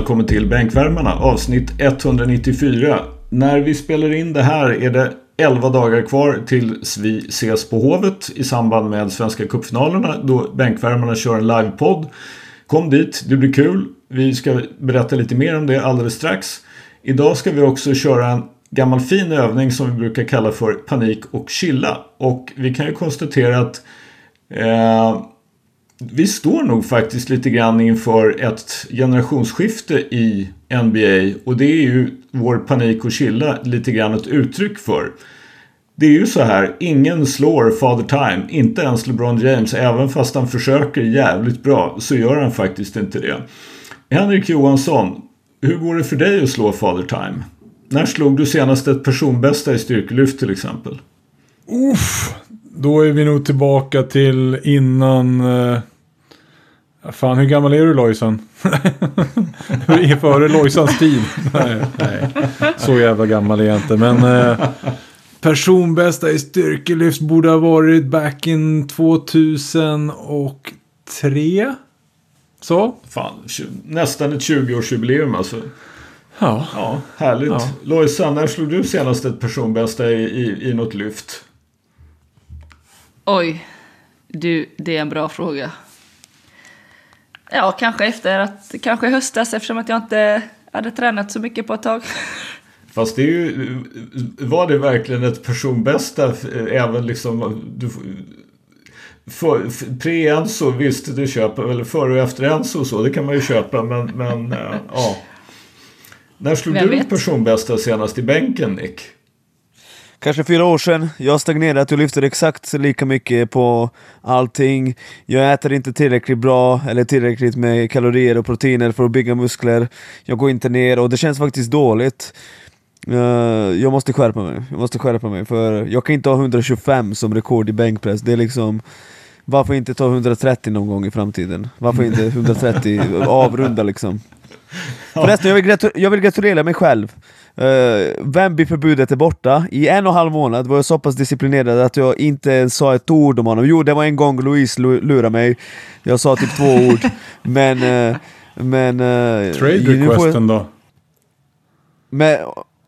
Välkommen till Bänkvärmarna avsnitt 194. När vi spelar in det här är det 11 dagar kvar tills vi ses på Hovet i samband med Svenska cupfinalerna då Bänkvärmarna kör en livepodd. Kom dit, det blir kul. Vi ska berätta lite mer om det alldeles strax. Idag ska vi också köra en gammal fin övning som vi brukar kalla för panik och chilla. Och vi kan ju konstatera att eh, vi står nog faktiskt lite grann inför ett generationsskifte i NBA och det är ju vår panik och chilla lite grann ett uttryck för. Det är ju så här, ingen slår Father Time, inte ens LeBron James, även fast han försöker jävligt bra så gör han faktiskt inte det. Henrik Johansson, hur går det för dig att slå Father Time? När slog du senast ett personbästa i styrkelyft till exempel? Uff, då är vi nog tillbaka till innan... eh, fan, hur gammal är du Lojsan? Före Lojsans tid? nej, nej, så jävla gammal är jag inte. Men uh, personbästa i styrkelyft borde ha varit back in 2003. Så? Fan, nästan ett 20-årsjubileum alltså. Ja. ja härligt. Ja. Lojsan, när slog du senast ett personbästa i, i, i något lyft? Oj, du, det är en bra fråga. Ja, kanske efter att, kanske höstas eftersom att jag inte hade tränat så mycket på ett tag. Fast det är ju, var det verkligen ett personbästa även liksom, du, för, pre-Enso visst du köper, eller före och efter Enso och så, det kan man ju köpa men, men ja. När slog Vem du vet? personbästa senast i bänken Nick? Kanske fyra år sedan. Jag har stagnerat, jag lyfter exakt lika mycket på allting. Jag äter inte tillräckligt bra, eller tillräckligt med kalorier och proteiner för att bygga muskler. Jag går inte ner och det känns faktiskt dåligt. Uh, jag måste skärpa mig, jag måste skärpa mig för jag kan inte ha 125 som rekord i bänkpress. Det är liksom varför inte ta 130 någon gång i framtiden? Varför inte 130 avrunda liksom? Förresten, jag vill, jag vill gratulera mig själv. Uh, Wemby-förbudet är borta. I en och en halv månad var jag så pass disciplinerad att jag inte ens sa ett ord om honom. Jo, det var en gång Louise lurade mig. Jag sa typ två ord. Men... Uh, men uh, trade requesten då? Men,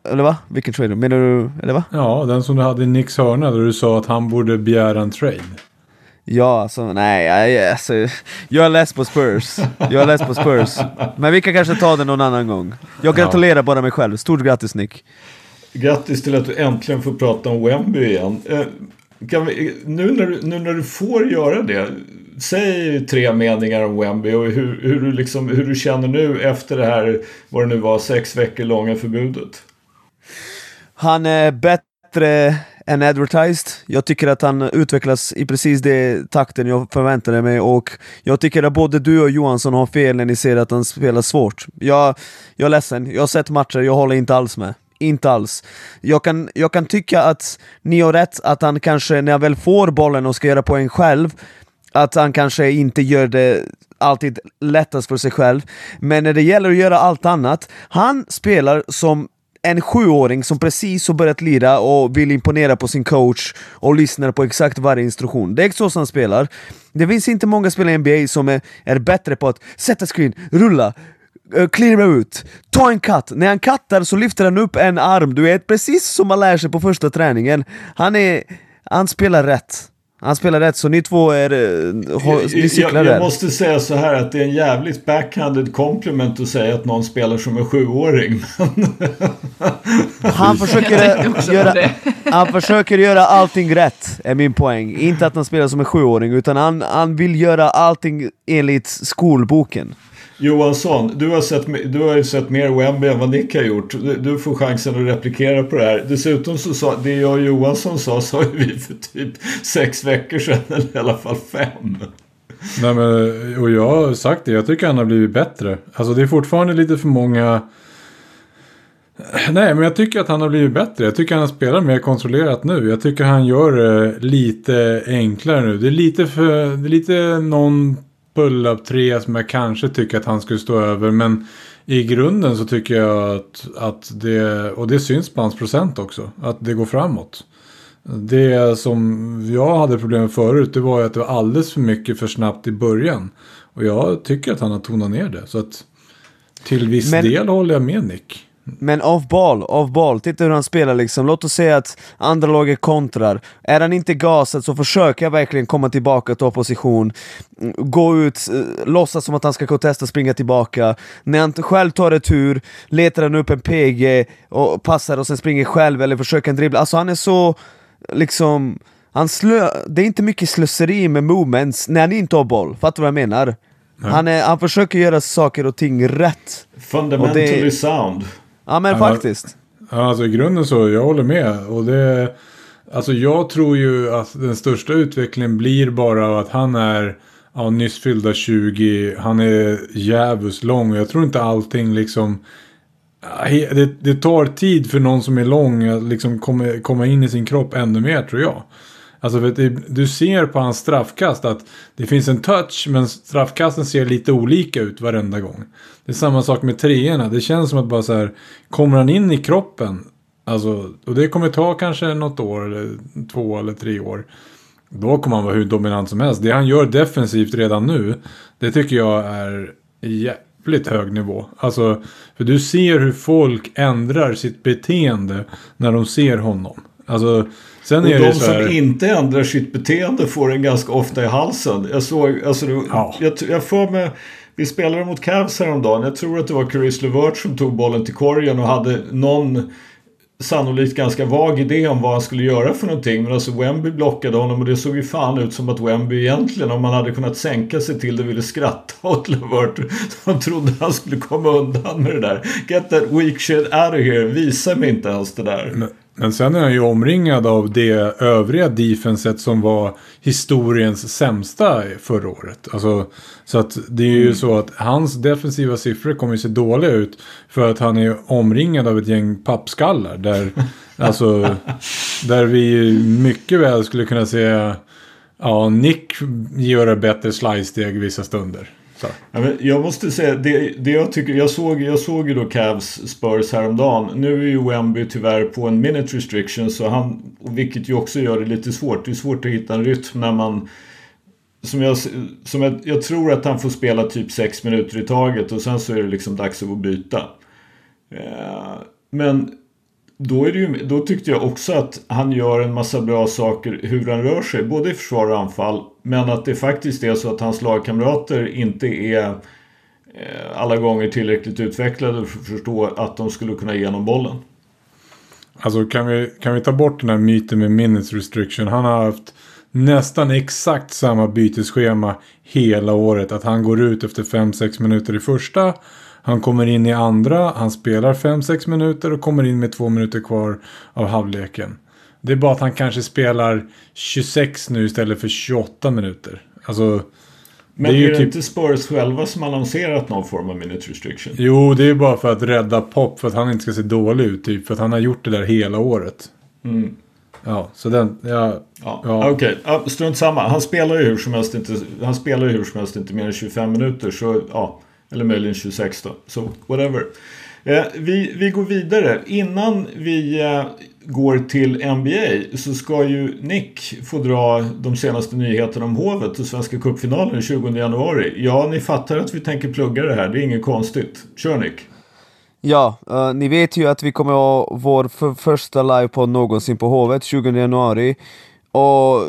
eller va? Vilken trade? Menar du, eller va? Ja, den som du hade i Nicks hörna där du sa att han borde begära en trade. Ja, alltså nej, jag, alltså, jag är less på Spurs. Jag är less på Spurs. Men vi kan kanske ta det någon annan gång. Jag gratulerar ja. bara mig själv. Stort grattis Nick. Grattis till att du äntligen får prata om Wemby igen. Eh, vi, nu, när du, nu när du får göra det, säg tre meningar om Wemby och hur, hur, du liksom, hur du känner nu efter det här, vad det nu var, sex veckor långa förbudet. Han är bättre än advertised. Jag tycker att han utvecklas i precis det takten jag förväntade mig och jag tycker att både du och Johansson har fel när ni ser att han spelar svårt. Jag, jag är ledsen, jag har sett matcher, jag håller inte alls med. Inte alls. Jag kan, jag kan tycka att ni har rätt, att han kanske när han väl får bollen och ska göra poäng själv, att han kanske inte gör det alltid lättast för sig själv. Men när det gäller att göra allt annat, han spelar som en sjuåring som precis har börjat lira och vill imponera på sin coach och lyssnar på exakt varje instruktion. Det är så han spelar. Det finns inte många spelare i NBA som är, är bättre på att sätta screen, rulla, eh, klirra cleara ut, ta en cut. När han cuttar så lyfter han upp en arm, du vet precis som man lär sig på första träningen. Han är... Han spelar rätt. Han spelar rätt, så ni två är... Eh, ni cyklar jag, jag där. måste säga så här att det är en jävligt backhanded compliment att säga att någon spelar som en sjuåring. han, försöker göra, han försöker göra allting rätt, är min poäng. Inte att han spelar som en sjuåring, utan han, han vill göra allting enligt skolboken. Johansson, du har, sett, du har ju sett mer Wemby än vad Nick har gjort. Du, du, får chansen att replikera på det här. Dessutom så sa, det jag och Johansson sa, sa ju vi för typ sex veckor sedan, eller i alla fall fem. Nej men, och jag har sagt det, jag tycker han har blivit bättre. Alltså det är fortfarande lite för många... Nej, men jag tycker att han har blivit bättre. Jag tycker att han spelar mer kontrollerat nu. Jag tycker att han gör det lite enklare nu. Det är lite för... Det är lite någon pull-up 3 som jag kanske tycker att han skulle stå över. Men i grunden så tycker jag att, att det, och det syns på hans procent också, att det går framåt. Det som jag hade problem med förut, det var ju att det var alldeles för mycket för snabbt i början. Och jag tycker att han har tonat ner det. Så att Till viss Men- del håller jag med Nick. Men off ball, off ball, titta hur han spelar liksom. Låt oss säga att andra laget kontrar. Är han inte gasad så försöker jag verkligen komma tillbaka, ta position, mm, gå ut, eh, låtsas som att han ska gå och testa springa tillbaka. När han själv tar retur, letar han upp en PG och passar och sen springer själv eller försöker en dribbla. Alltså han är så, liksom, han slö, det är inte mycket slöseri med movements när han inte har boll. Fattar du vad jag menar? Han, är, han försöker göra saker och ting rätt. Fundamentally Och det- sound. Ja men faktiskt. Ja, alltså i grunden så, jag håller med. Och det, alltså jag tror ju att den största utvecklingen blir bara att han är ja, nyss fyllda 20. Han är jävus lång. Jag tror inte allting liksom... Det, det tar tid för någon som är lång att liksom komma, komma in i sin kropp ännu mer tror jag. Alltså du ser på hans straffkast att det finns en touch men straffkasten ser lite olika ut varenda gång. Det är samma sak med treorna. Det känns som att bara så här kommer han in i kroppen. Alltså, och det kommer ta kanske något år eller två eller tre år. Då kommer han vara hur dominant som helst. Det han gör defensivt redan nu. Det tycker jag är jävligt hög nivå. Alltså, för du ser hur folk ändrar sitt beteende när de ser honom. Alltså, sen Och är de det så här... som inte ändrar sitt beteende får den ganska ofta i halsen. Jag såg, alltså det, Ja. jag, jag får med, vi spelade mot Cavs häromdagen. Jag tror att det var Caris LeVert som tog bollen till korgen och hade någon sannolikt ganska vag idé om vad han skulle göra för någonting. Men alltså Wemby blockade honom och det såg ju fan ut som att Wemby egentligen om man hade kunnat sänka sig till det ville skratta åt LeVert. De trodde han skulle komma undan med det där. Get that weak shit out of here. Visa mig inte ens det där. Men, sen är han ju omringad av det övriga defenset som var historiens sämsta förra året. Alltså, så att det är ju så att hans defensiva siffror kommer ju se dåliga ut. För att han är omringad av ett gäng pappskallar. Där, alltså, där vi mycket väl skulle kunna se ja, Nick göra bättre slidesteg vissa stunder. Ja, men jag måste säga, det, det jag tycker, jag såg, jag såg ju då Cavs Spurs häromdagen. Nu är ju Wemby tyvärr på en minute restriction, så han, vilket ju också gör det lite svårt. Det är svårt att hitta en rytm när man... Som jag, som jag, jag tror att han får spela typ sex minuter i taget och sen så är det liksom dags att byta. Eh, men då, är det ju, då tyckte jag också att han gör en massa bra saker hur han rör sig, både i försvar och anfall. Men att det faktiskt är så att hans lagkamrater inte är eh, alla gånger tillräckligt utvecklade för att förstå att de skulle kunna ge honom bollen. Alltså kan vi, kan vi ta bort den här myten med minutes restriction. Han har haft nästan exakt samma bytesschema hela året. Att han går ut efter 5-6 minuter i första. Han kommer in i andra. Han spelar 5-6 minuter och kommer in med 2 minuter kvar av halvleken. Det är bara att han kanske spelar 26 nu istället för 28 minuter. Alltså... Men det är, är ju det typ... inte Spurs själva som annonserat någon form av minute restriction? Jo, det är bara för att rädda Pop för att han inte ska se dålig ut. Typ, för att han har gjort det där hela året. Mm. Ja, så den... Ja, Ja, Ja. Okej, ja, strunt samma. Han spelar ju hur som helst inte, han spelar ju hur som helst inte mer än 25 minuter. Så ja, eller möjligen 26 då. Så whatever. Eh, vi, vi går vidare. Innan vi eh, går till NBA så ska ju Nick få dra de senaste nyheterna om Hovet och Svenska Cupfinalen den 20 januari. Ja, ni fattar att vi tänker plugga det här. Det är inget konstigt. Kör Nick. Ja, eh, ni vet ju att vi kommer ha vår för första livepodd någonsin på Hovet 20 januari. Och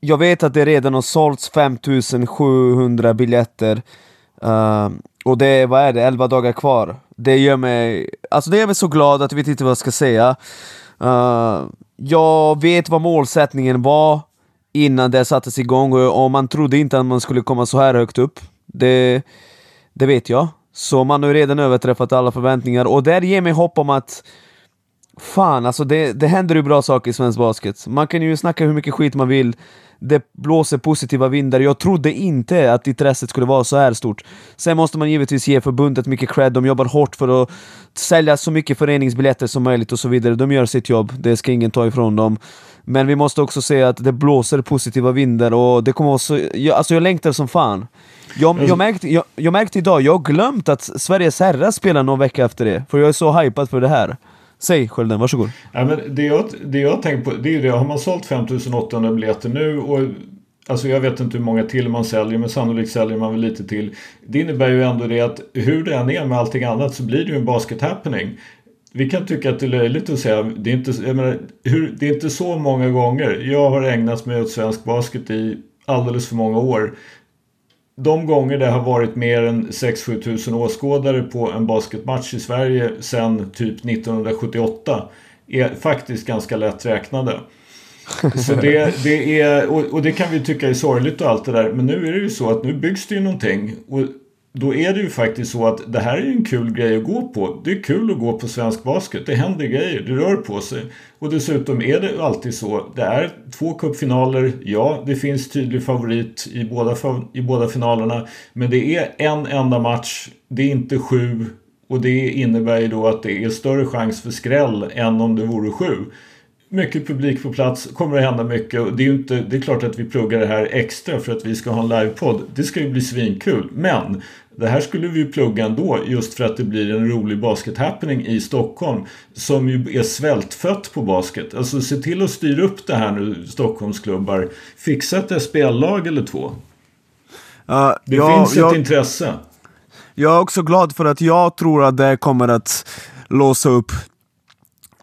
jag vet att det redan har sålts 5700 biljetter. Ehm, och det är, vad är det, 11 dagar kvar. Det gör mig, alltså det gör mig så glad att jag vet inte vad jag ska säga. Uh, jag vet vad målsättningen var innan det sattes igång och och man trodde inte att man skulle komma så här högt upp. Det, det vet jag. Så man har redan överträffat alla förväntningar och det ger mig hopp om att Fan alltså det, det händer ju bra saker i svensk basket. Man kan ju snacka hur mycket skit man vill. Det blåser positiva vindar. Jag trodde inte att intresset skulle vara så här stort. Sen måste man givetvis ge förbundet mycket cred. De jobbar hårt för att sälja så mycket föreningsbiljetter som möjligt och så vidare. De gör sitt jobb. Det ska ingen ta ifrån dem. Men vi måste också se att det blåser positiva vindar och det kommer vara så... Jag, alltså jag längtar som fan. Jag, jag, märkte, jag, jag märkte idag, jag har glömt att Sveriges herrar spelar någon vecka efter det. För jag är så hypad för det här. Säg Skölden, varsågod. Ja, men det, jag, det jag tänker på det är ju det. Har man sålt 5800 biljetter nu och Alltså jag vet inte hur många till man säljer men sannolikt säljer man väl lite till. Det innebär ju ändå det att hur det än är med allting annat så blir det ju en basket happening. Vi kan tycka att det är löjligt att säga, det är inte, jag menar, hur, det är inte så många gånger. Jag har ägnat mig åt svensk basket i alldeles för många år. De gånger det har varit mer än 6-7 tusen åskådare på en basketmatch i Sverige sedan typ 1978 är faktiskt ganska lätt räknade. Så det, det är, och, och, det kan vi tycka är sorgligt och allt det där. Men nu är det ju så att nu byggs det ju någonting. Och då är det ju faktiskt så att det här är en kul grej att gå på. Det är kul att gå på svensk basket. Det händer grejer, det rör på sig. Och dessutom är det alltid så. Det är två cupfinaler. Ja, det finns tydlig favorit i båda, i båda finalerna. Men det är en enda match. Det är inte sju. Och det innebär ju då att det är större chans för skräll än om det vore sju mycket publik på plats, kommer att hända mycket. Och det, är ju inte, det är klart att vi pluggar det här extra för att vi ska ha en livepodd. Det ska ju bli svinkul. Men det här skulle vi plugga ändå just för att det blir en rolig basket-happening i Stockholm som ju är svältfött på basket. Alltså se till att styra upp det här nu Stockholmsklubbar. Fixa ett SPL-lag eller två. Uh, det ja, finns ett jag, intresse. Jag är också glad för att jag tror att det kommer att låsa upp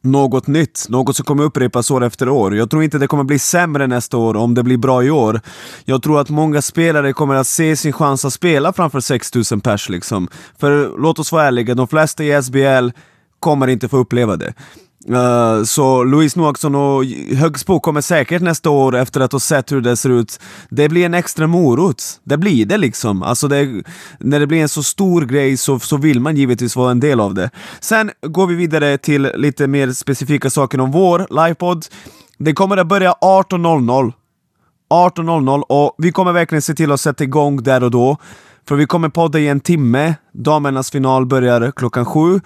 något nytt, något som kommer upprepas år efter år. Jag tror inte det kommer bli sämre nästa år om det blir bra i år. Jag tror att många spelare kommer att se sin chans att spela framför 6000 pers liksom. För låt oss vara ärliga, de flesta i SBL kommer inte få uppleva det. Uh, så Louise Noaksson och Högsbo kommer säkert nästa år efter att ha sett hur det ser ut. Det blir en extra morot. Det blir det liksom. Alltså det, när det blir en så stor grej så, så vill man givetvis vara en del av det. Sen går vi vidare till lite mer specifika saker om vår livepodd. Det kommer att börja 18.00. 18.00 och vi kommer verkligen se till att sätta igång där och då. För vi kommer podda i en timme. Damernas final börjar klockan sju.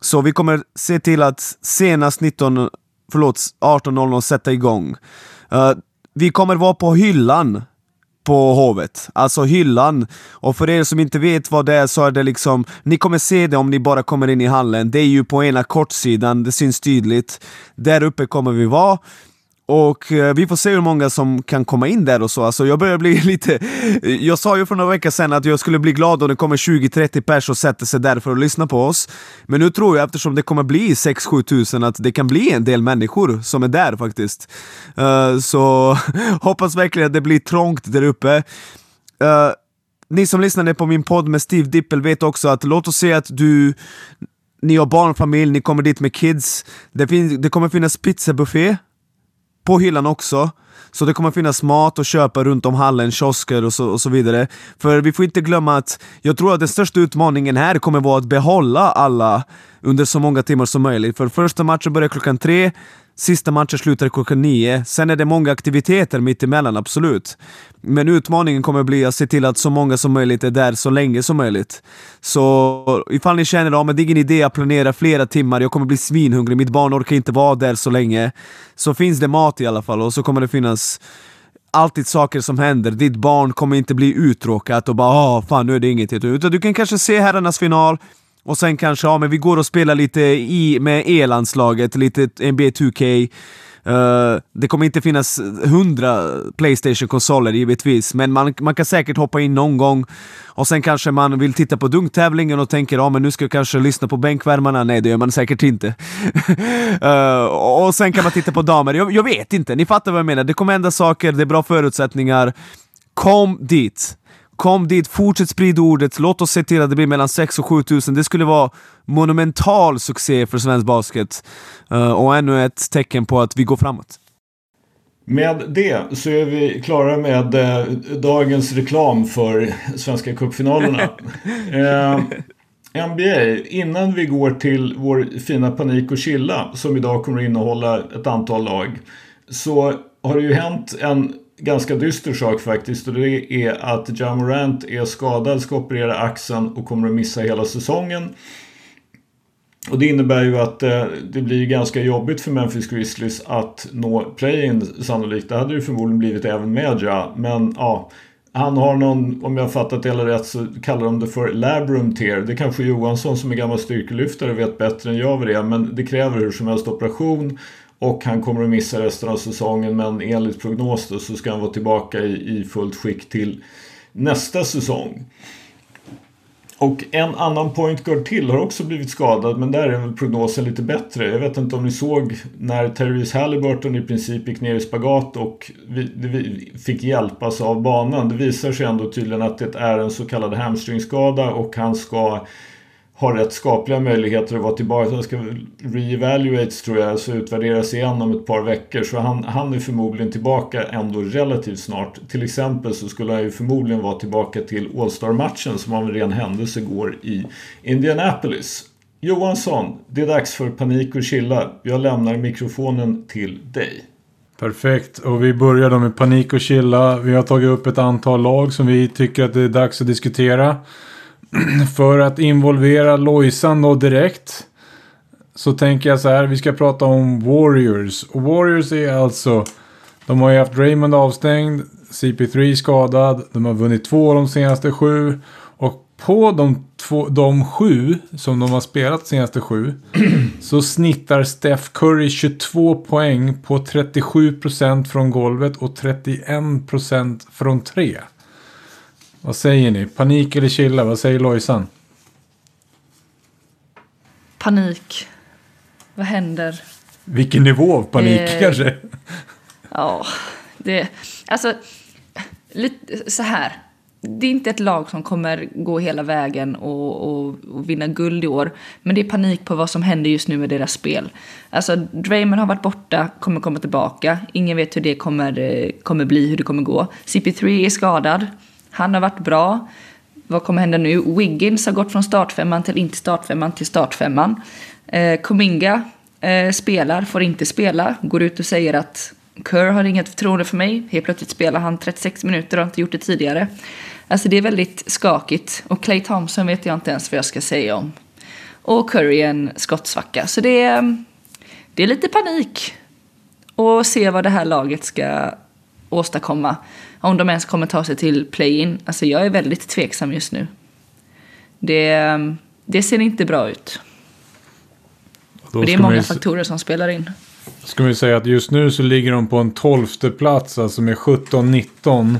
Så vi kommer se till att senast 19, förlåt, 18.00 sätta igång. Uh, vi kommer vara på hyllan på Hovet. Alltså hyllan. Och för er som inte vet vad det är så är det liksom, ni kommer se det om ni bara kommer in i hallen. Det är ju på ena kortsidan, det syns tydligt. Där uppe kommer vi vara. Och eh, vi får se hur många som kan komma in där och så. Alltså, jag börjar bli lite... Jag sa ju för några veckor sedan att jag skulle bli glad om det kommer 20-30 pers och sätter sig där för att lyssna på oss. Men nu tror jag, eftersom det kommer bli 6-7 tusen, att det kan bli en del människor som är där faktiskt. Uh, så hoppas verkligen att det blir trångt där uppe. Uh, ni som lyssnade på min podd med Steve Dippel vet också att låt oss säga att du ni har barnfamilj, ni kommer dit med kids. Det, finns, det kommer finnas pizzabuffé på hyllan också. Så det kommer finnas mat att köpa runt om hallen, kiosker och så, och så vidare. För vi får inte glömma att jag tror att den största utmaningen här kommer vara att behålla alla under så många timmar som möjligt. För första matchen börjar klockan tre, Sista matchen slutar klockan nio. Sen är det många aktiviteter mitt emellan, absolut. Men utmaningen kommer bli att se till att så många som möjligt är där så länge som möjligt. Så ifall ni känner att det är ingen idé att planera flera timmar, jag kommer bli svinhungrig, mitt barn orkar inte vara där så länge. Så finns det mat i alla fall och så kommer det finnas alltid saker som händer. Ditt barn kommer inte bli uttråkat och bara ah, fan nu är det inget. Utan du kan kanske se herrarnas final, och sen kanske, ja men vi går och spelar lite i, med E-landslaget, lite NBA 2K. Uh, eh, det kommer inte finnas hundra Playstation-konsoler givetvis, men man, man kan säkert hoppa in någon gång och sen kanske man vill titta på dunktävlingen och tänker ja men nu ska jag kanske lyssna på bänkvärmarna. Nej, det gör man säkert inte. uh, och sen kan man titta på damer. Jag, jag vet inte, ni fattar vad jag menar. Det kommer hända saker, det är bra förutsättningar. Kom dit! Kom dit, fortsätt sprida ordet, låt oss se till att det blir mellan 6 och 7 tusen. Det skulle vara monumental succé för svensk basket. Uh, och ännu ett tecken på att vi går framåt. Med det så är vi klara med eh, dagens reklam för Svenska cupfinalerna. eh, NBA, innan vi går till vår fina Panik och Chilla som idag kommer att innehålla ett antal lag. Så har det ju hänt en ganska dyster sak faktiskt och det är att Jamorant är skadad, ska operera axeln och kommer att missa hela säsongen. Och det innebär ju att eh, det blir ganska jobbigt för Memphis Grizzlies att nå play-in sannolikt. Det hade ju förmodligen blivit även med Ja. Men ja, han har någon, om jag fattat det hela rätt så kallar de det för labrum tear. Det kanske Johansson som är gammal styrkelyftare vet bättre än jag vad det är. Men det kräver hur som helst operation. Och han kommer att missa resten av säsongen men enligt prognos då, så ska han vara tillbaka i, i fullt skick till nästa säsong. Och en annan point guard till har också blivit skadad men där är väl prognosen lite bättre. Jag vet inte om ni såg när Therese Halliburton i princip gick ner i spagat och vi, vi fick hjälpas av banan. Det visar sig ändå tydligen att det är en så kallad hamstringskada och han ska har rätt skapliga möjligheter att vara tillbaka. Han ska re-evaluates tror jag, så utvärderas igen om ett par veckor. Så han, han är förmodligen tillbaka ändå relativt snart. Till exempel så skulle han ju förmodligen vara tillbaka till All-Star-matchen som av en ren händelse går i Indianapolis. Johansson, det är dags för panik och chilla. Jag lämnar mikrofonen till dig. Perfekt, och vi börjar då med panik och chilla. Vi har tagit upp ett antal lag som vi tycker att det är dags att diskutera. för att involvera Lojsan då direkt. Så tänker jag så här, vi ska prata om Warriors. Och Warriors är alltså, de har ju haft Raymond avstängd, CP3 skadad, de har vunnit två av de senaste sju. Och på de, två, de sju som de har spelat de senaste sju så snittar Steph Curry 22 poäng på 37% från golvet och 31% från tre. Vad säger ni? Panik eller chilla? Vad säger Lojsan? Panik. Vad händer? Vilken nivå av panik Eh, kanske? Ja, det... Alltså, lite så här. Det är inte ett lag som kommer gå hela vägen och, och, och vinna guld i år. Men det är panik på vad som händer just nu med deras spel. Alltså, Draymond har varit borta, kommer komma tillbaka. Ingen vet hur det kommer, eh, kommer bli, hur det kommer gå. CP3 är skadad. Han har varit bra. Vad kommer hända nu? Wiggins har gått från startfemman till inte startfemman till startfemman. Eh, Kuminga eh, spelar, får inte spela. Går ut och säger att Kerr har inget förtroende för mig. Helt plötsligt spelar han 36 minuter och har inte gjort det tidigare. Alltså det är väldigt skakigt. Och Clay Thompson vet jag inte ens vad jag ska säga om. Och Curry är en skottsvacka. Så det är, det är lite panik. Och se vad det här laget ska åstadkomma. Om de ens kommer ta sig till play-in. Alltså jag är väldigt tveksam just nu. Det, det ser inte bra ut. Och det är man många ju- faktorer som spelar in. Ska vi säga att just nu så ligger de på en tolfte plats, alltså med 17-19.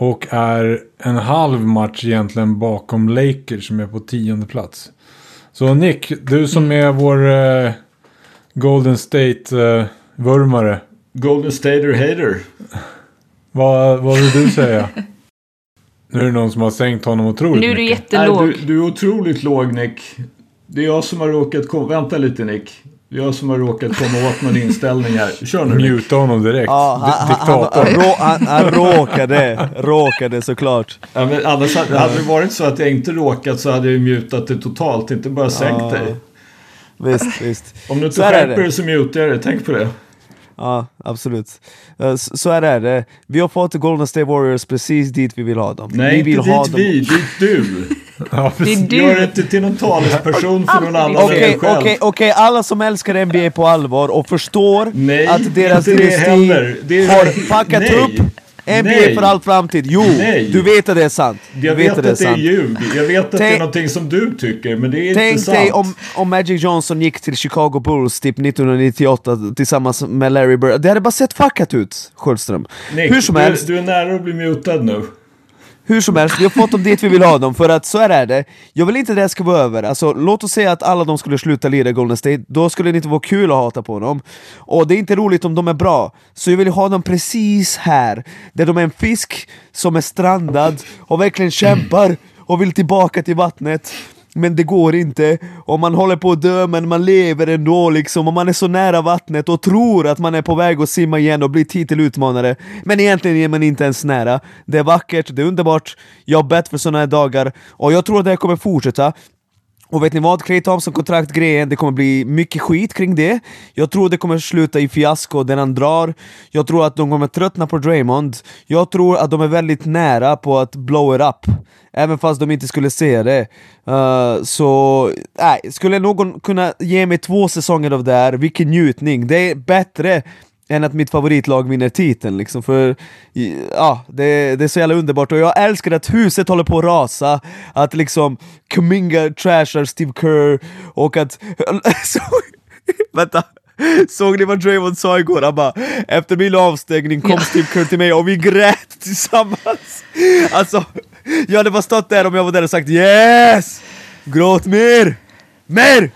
Och är en halv match egentligen bakom Lakers som är på tionde plats. Så Nick, du som är vår eh, Golden State-vurmare. Golden Stater Hater. Vad, vad vill du säga? nu är det någon som har sänkt honom otroligt Nu är du mycket. Nej, jättelåg. du, du är otroligt låg Nick. Det är jag som har råkat komma... Vänta lite Nick. Det är jag som har råkat komma åt någon inställning här. Kör nu Nick. Muta honom direkt. Ja, han, Di- han, han, Diktator. han, han, råkade, råkade såklart. Ja, men annars hade, hade det varit så att jag inte råkat så hade jag mutat det totalt. Inte bara sänkt Ja. dig. Visst, visst. Om du inte skärper dig så mutar jag dig. Tänk på det. Ja, absolut. Eh, Så, är det. Vi har fått Golden State Warriors precis dit vi vill ha dem. Nej, vi vill inte ha dit dem. vi. Dit du. Ja, Det är precis. du. Gör det inte till någon talesperson för någon annan än Okej, okej, okej, alla som älskar NBA på allvar och förstår Nej, att deras dynasti har packat Nej. upp NBA Nej. för all framtid. Jo, Nej. du vet att det är sant. Jag vet, att att det är sant. ljug. Jag vet att det är Tänk- någonting som du tycker, men det är inte Tänk sant. dig om, om Magic Johnson gick till Chicago Bulls typ 1998 tillsammans med Larry Bird. Det hade bara sett fuckat ut, Sköldström. Nick, Hur som du, helst, du är nära att bli mutad nu hur som helst, vi har fått dem dit vi vill ha dem, för att så här är det. Jag vill inte att det här ska vara över. Alltså, låt oss säga att alla de skulle sluta lira Golden State, då skulle det inte vara kul att hata på dem. Och det är inte roligt om de är bra, så jag vill ha dem precis här, där de är en fisk som är strandad och verkligen kämpar och vill tillbaka till vattnet. Men det går inte, och man håller på att dö men man lever ändå liksom, och man är så nära vattnet och tror att man är på väg att simma igen och bli titelutmanare. Men egentligen är man inte ens nära. Det är vackert, det är underbart, jag har bett för sådana här dagar, och jag tror att det här kommer fortsätta. Och vet ni vad? Clay Thompson kontraktgrejen, det kommer bli mycket skit kring det. Jag tror det kommer sluta i fiasko där han drar. Jag tror att de kommer tröttna på Draymond. Jag tror att de är väldigt nära på att blow it up. Även fast de inte skulle se det. Uh, så, nej, skulle någon kunna ge mig två säsonger av det här, vilken njutning. Det är bättre än att mitt favoritlag vinner titeln liksom, för ja, det, det är så jävla underbart och jag älskar att huset håller på att rasa, att liksom Kuminga trashar Steve Kerr och att... så, vänta, Såg ni vad Draymond sa igår? Han bara, efter min avstängning kom Ja. Steve Kerr till mig och vi grät tillsammans. Alltså, jag hade bara stått där om jag var där och sagt yes! Gråt mer! Mer!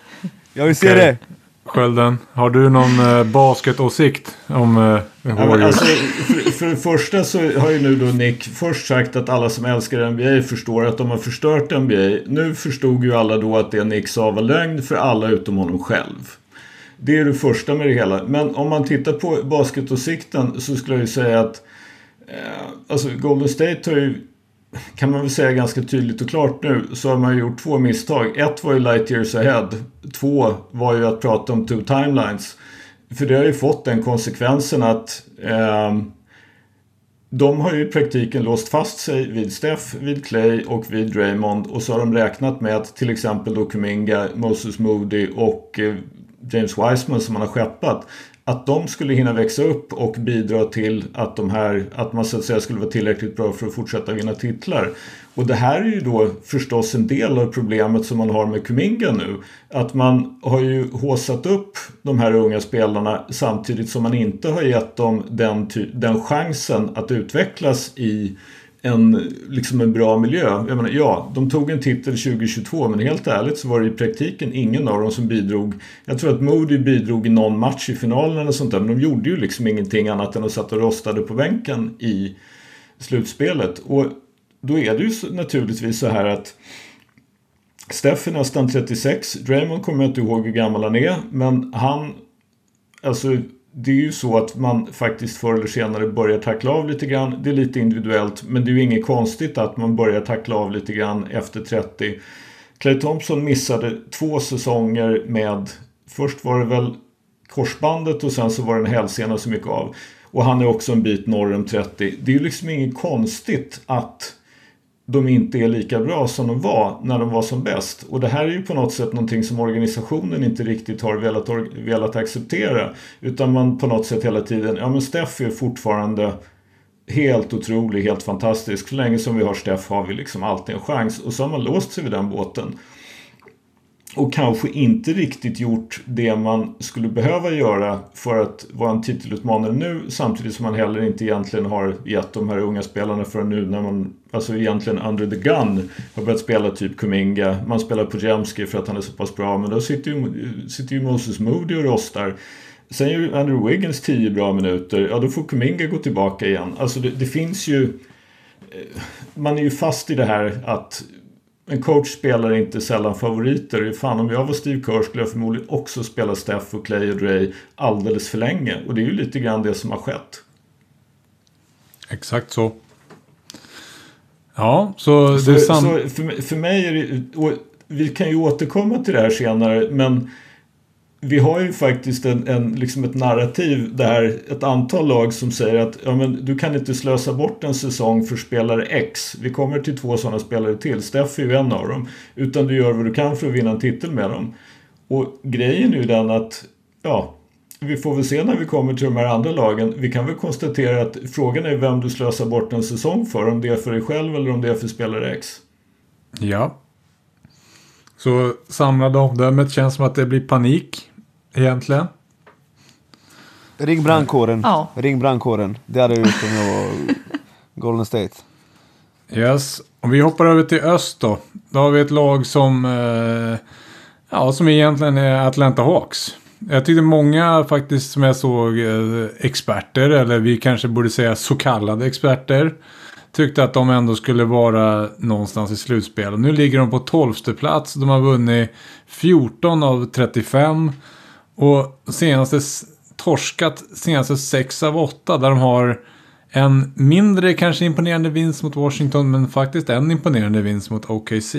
Jag vill se Okej. det. Skölden, har du någon eh, basketåsikt om eh, Ja, alltså, för, för det första så har ju nu då Nick först sagt att alla som älskar NBA förstår att de har förstört NBA. Nu förstod ju alla då att det Nick sa var lögn för alla utom honom själv. Det är det första med det hela. Men om man tittar på basketåsikten så skulle jag ju säga att eh, alltså Golden State har ju kan man väl säga ganska tydligt och klart nu så har man ju gjort två misstag. Ett var ju light years ahead. Två var ju att prata om two timelines. För det har ju fått den konsekvensen att eh, de har ju i praktiken låst fast sig vid Steph, vid Clay och vid Draymond och så har de räknat med att till exempel då Kuminga, Moses Moody och eh, James Wiseman som man har skeppat att de skulle hinna växa upp och bidra till att de här att man så att säga skulle vara tillräckligt bra för att fortsätta vinna titlar. Och det här är ju då förstås en del av problemet som man har med Kuminga nu. Att man har ju håsat upp de här unga spelarna samtidigt som man inte har gett dem den, den chansen att utvecklas i en, liksom en bra miljö. Jag menar, ja, de tog en titel 2022 men helt ärligt så var det i praktiken ingen av dem som bidrog. Jag tror att Moody bidrog i någon match i finalen eller sånt där men de gjorde ju liksom ingenting annat än att satt och rostade på bänken i slutspelet. Och då är det ju naturligtvis så här att Steff är nästan 36. Draymond kommer jag inte ihåg hur gammal han är. Men han... Alltså det är ju så att man faktiskt förr eller senare börjar tackla av lite grann. Det är lite individuellt. Men det är ju inget konstigt att man börjar tackla av lite grann efter 30. Clay Thompson missade två säsonger med... Först var det väl korsbandet och sen så var det en hälsena som gick av. Och han är också en bit norr om 30. Det är ju liksom inget konstigt att de inte är lika bra som de var när de var som bäst. Och det här är ju på något sätt någonting som organisationen inte riktigt har velat, velat acceptera. Utan man på något sätt hela tiden, ja men Steff är fortfarande helt otrolig, helt fantastisk. Så länge som vi har Steff har vi liksom alltid en chans. Och så har man låst sig vid den båten. Och kanske inte riktigt gjort det man skulle behöva göra för att vara en titelutmanare nu samtidigt som man heller inte egentligen har gett de här unga spelarna förrän nu när man alltså egentligen under the gun har börjat spela typ Kuminga. Man spelar på Jemski för att han är så pass bra men då sitter ju, sitter ju Moses Moody och rostar. Sen gör Andrew Wiggins 10 bra minuter. Ja, då får Kuminga gå tillbaka igen. Alltså det, det finns ju... Eh, man är ju fast i det här att en coach spelar inte sällan favoriter. Fan, om jag var Steve Kerr skulle jag förmodligen också spela Steph och Clay och Dre alldeles för länge. Och det är ju lite grann det som har skett. Exakt så. Ja, så, det Så, är sant. för, för mig är det... Vi kan ju återkomma till det här senare, men vi har ju faktiskt en, en, liksom ett narrativ där ett antal lag som säger att ja, men du kan inte slösa bort en säsong för spelare X. Vi kommer till två sådana spelare till. Steff är ju en av dem. Utan du gör vad du kan för att vinna en titel med dem. Och grejen är ju den att ja, vi får väl se när vi kommer till de här andra lagen. Vi kan väl konstatera att frågan är vem du slösar bort en säsong för. Om det är för dig själv eller om det är för spelare X. Ja. Så samlade omdömet känns som att det blir panik. Egentligen. Ring brandkåren. Ja. Ring brandkåren. Det hade jag gjort om jag var Golden State. Yes. Om vi hoppar över till öst då. Då har vi ett lag som, eh, ja, som egentligen är Atlanta Hawks. Jag tyckte många faktiskt som jag såg eh, experter, eller vi kanske borde säga så kallade experter, tyckte att de ändå skulle vara någonstans i slutspel. Och nu ligger de på 12 plats. De har vunnit 14 av 35. Och senaste torskat senaste 6 av 8 där de har en mindre kanske imponerande vinst mot Washington men faktiskt en imponerande vinst mot OKC.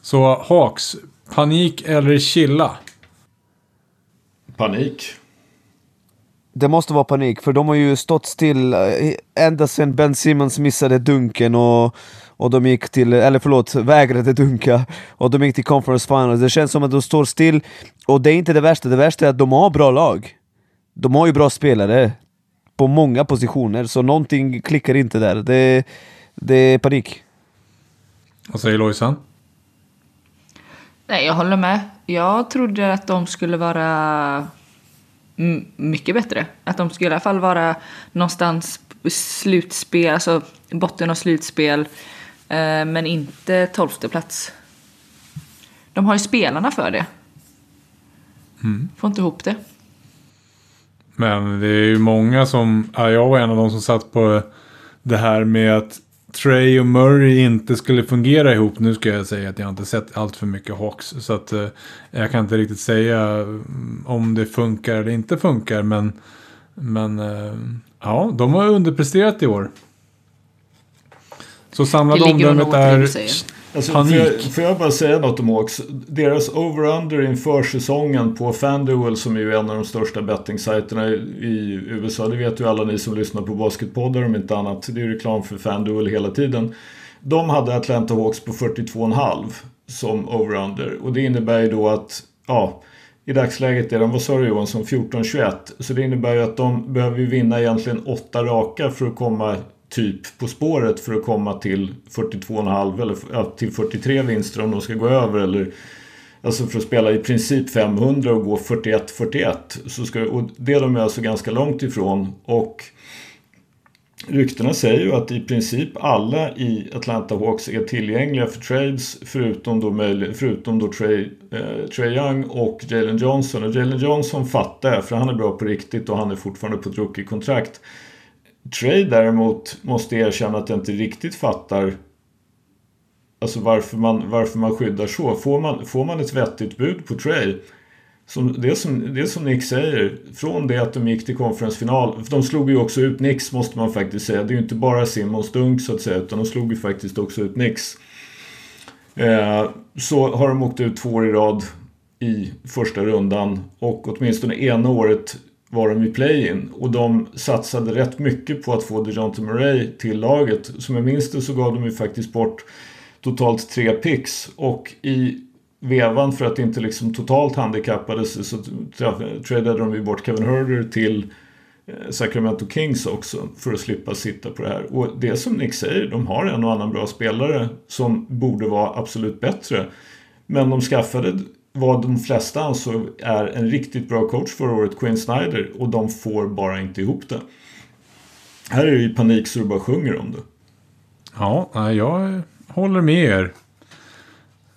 Så Hawks, panik eller chilla? Panik. Det måste vara panik, för de har ju stått still eh, ända sedan Ben Simmons missade dunken och, och de gick till, eller förlåt, vägrade dunka och de gick till conference finals. Det känns som att de står still och det är inte det värsta, det värsta är att de har bra lag. De har ju bra spelare på många positioner, så någonting klickar inte där. Det, det är panik. Vad säger Lojsan? Nej, jag håller med. Jag trodde att de skulle vara mycket bättre. Att de skulle i alla fall vara någonstans slutspel, alltså botten av slutspel. Eh, men inte tolfte plats. De har ju spelarna för det. Får inte ihop det. Men det är ju många som, ja, jag var en av de som satt på det här med att Trey och Murray inte skulle fungera ihop. Nu ska jag säga att jag inte sett allt för mycket Hawks. Så att eh, jag kan inte riktigt säga mm, om det funkar eller inte funkar. Men, men eh, ja, de har underpresterat i år. Så samlade omdömet är. Alltså, Panik. Får, jag, får jag bara säga något om Hawks? Deras over-under inför säsongen på FanDuel som är ju en av de största bettingsajterna i, USA. Det vet ju alla ni som lyssnar på Basketpoddar om inte annat. Det är ju reklam för FanDuel hela tiden. De hade Atlanta Hawks på 42,5 som over-under. Och det innebär ju då att, ja, i dagsläget är de, vad sa du Johansson, 14-21. Så det innebär ju att de behöver ju vinna egentligen åtta raka för att komma typ på spåret för att komma till 42,5 eller till 43 vinster om de ska gå över eller Alltså för att spela i princip 500 och gå 41-41. Så ska, och det är de alltså ganska långt ifrån. Och ryktena säger ju att i princip alla i Atlanta Hawks är tillgängliga för trades förutom då, förutom då Trey, eh, Trey Young och Jalen Johnson. Och Jalen Johnson fattar jag för han är bra på riktigt och han är fortfarande på ett rookie-kontrakt. Trey däremot måste erkänna att jag inte riktigt fattar Alltså varför man, varför man skyddar så. Får man, får man ett vettigt bud på Trey som, det, som, det som Nick säger, från det att de gick till konferensfinal. För de slog ju också ut Nix måste man faktiskt säga. Det är ju inte bara Simmons dunk så att säga, utan de slog ju faktiskt också ut Nix. Eh, så har de åkt ut två år i rad i första rundan och åtminstone ena året var de i play-in och de satsade rätt mycket på att få DeJounte Murray till laget. Som jag minns det så gav de ju faktiskt bort totalt tre picks och i vevan för att inte liksom totalt handikappades så tradade de ju bort Kevin Herder till eh, Sacramento Kings också för att slippa sitta på det här. Och det som Nick säger, de har en och annan bra spelare som borde vara absolut bättre. Men de skaffade vad de flesta ansåg är en riktigt bra coach förra året, Quinn Snyder, och de får bara inte ihop det. Här är det ju panik så du bara sjunger om det. Ja, jag håller med er.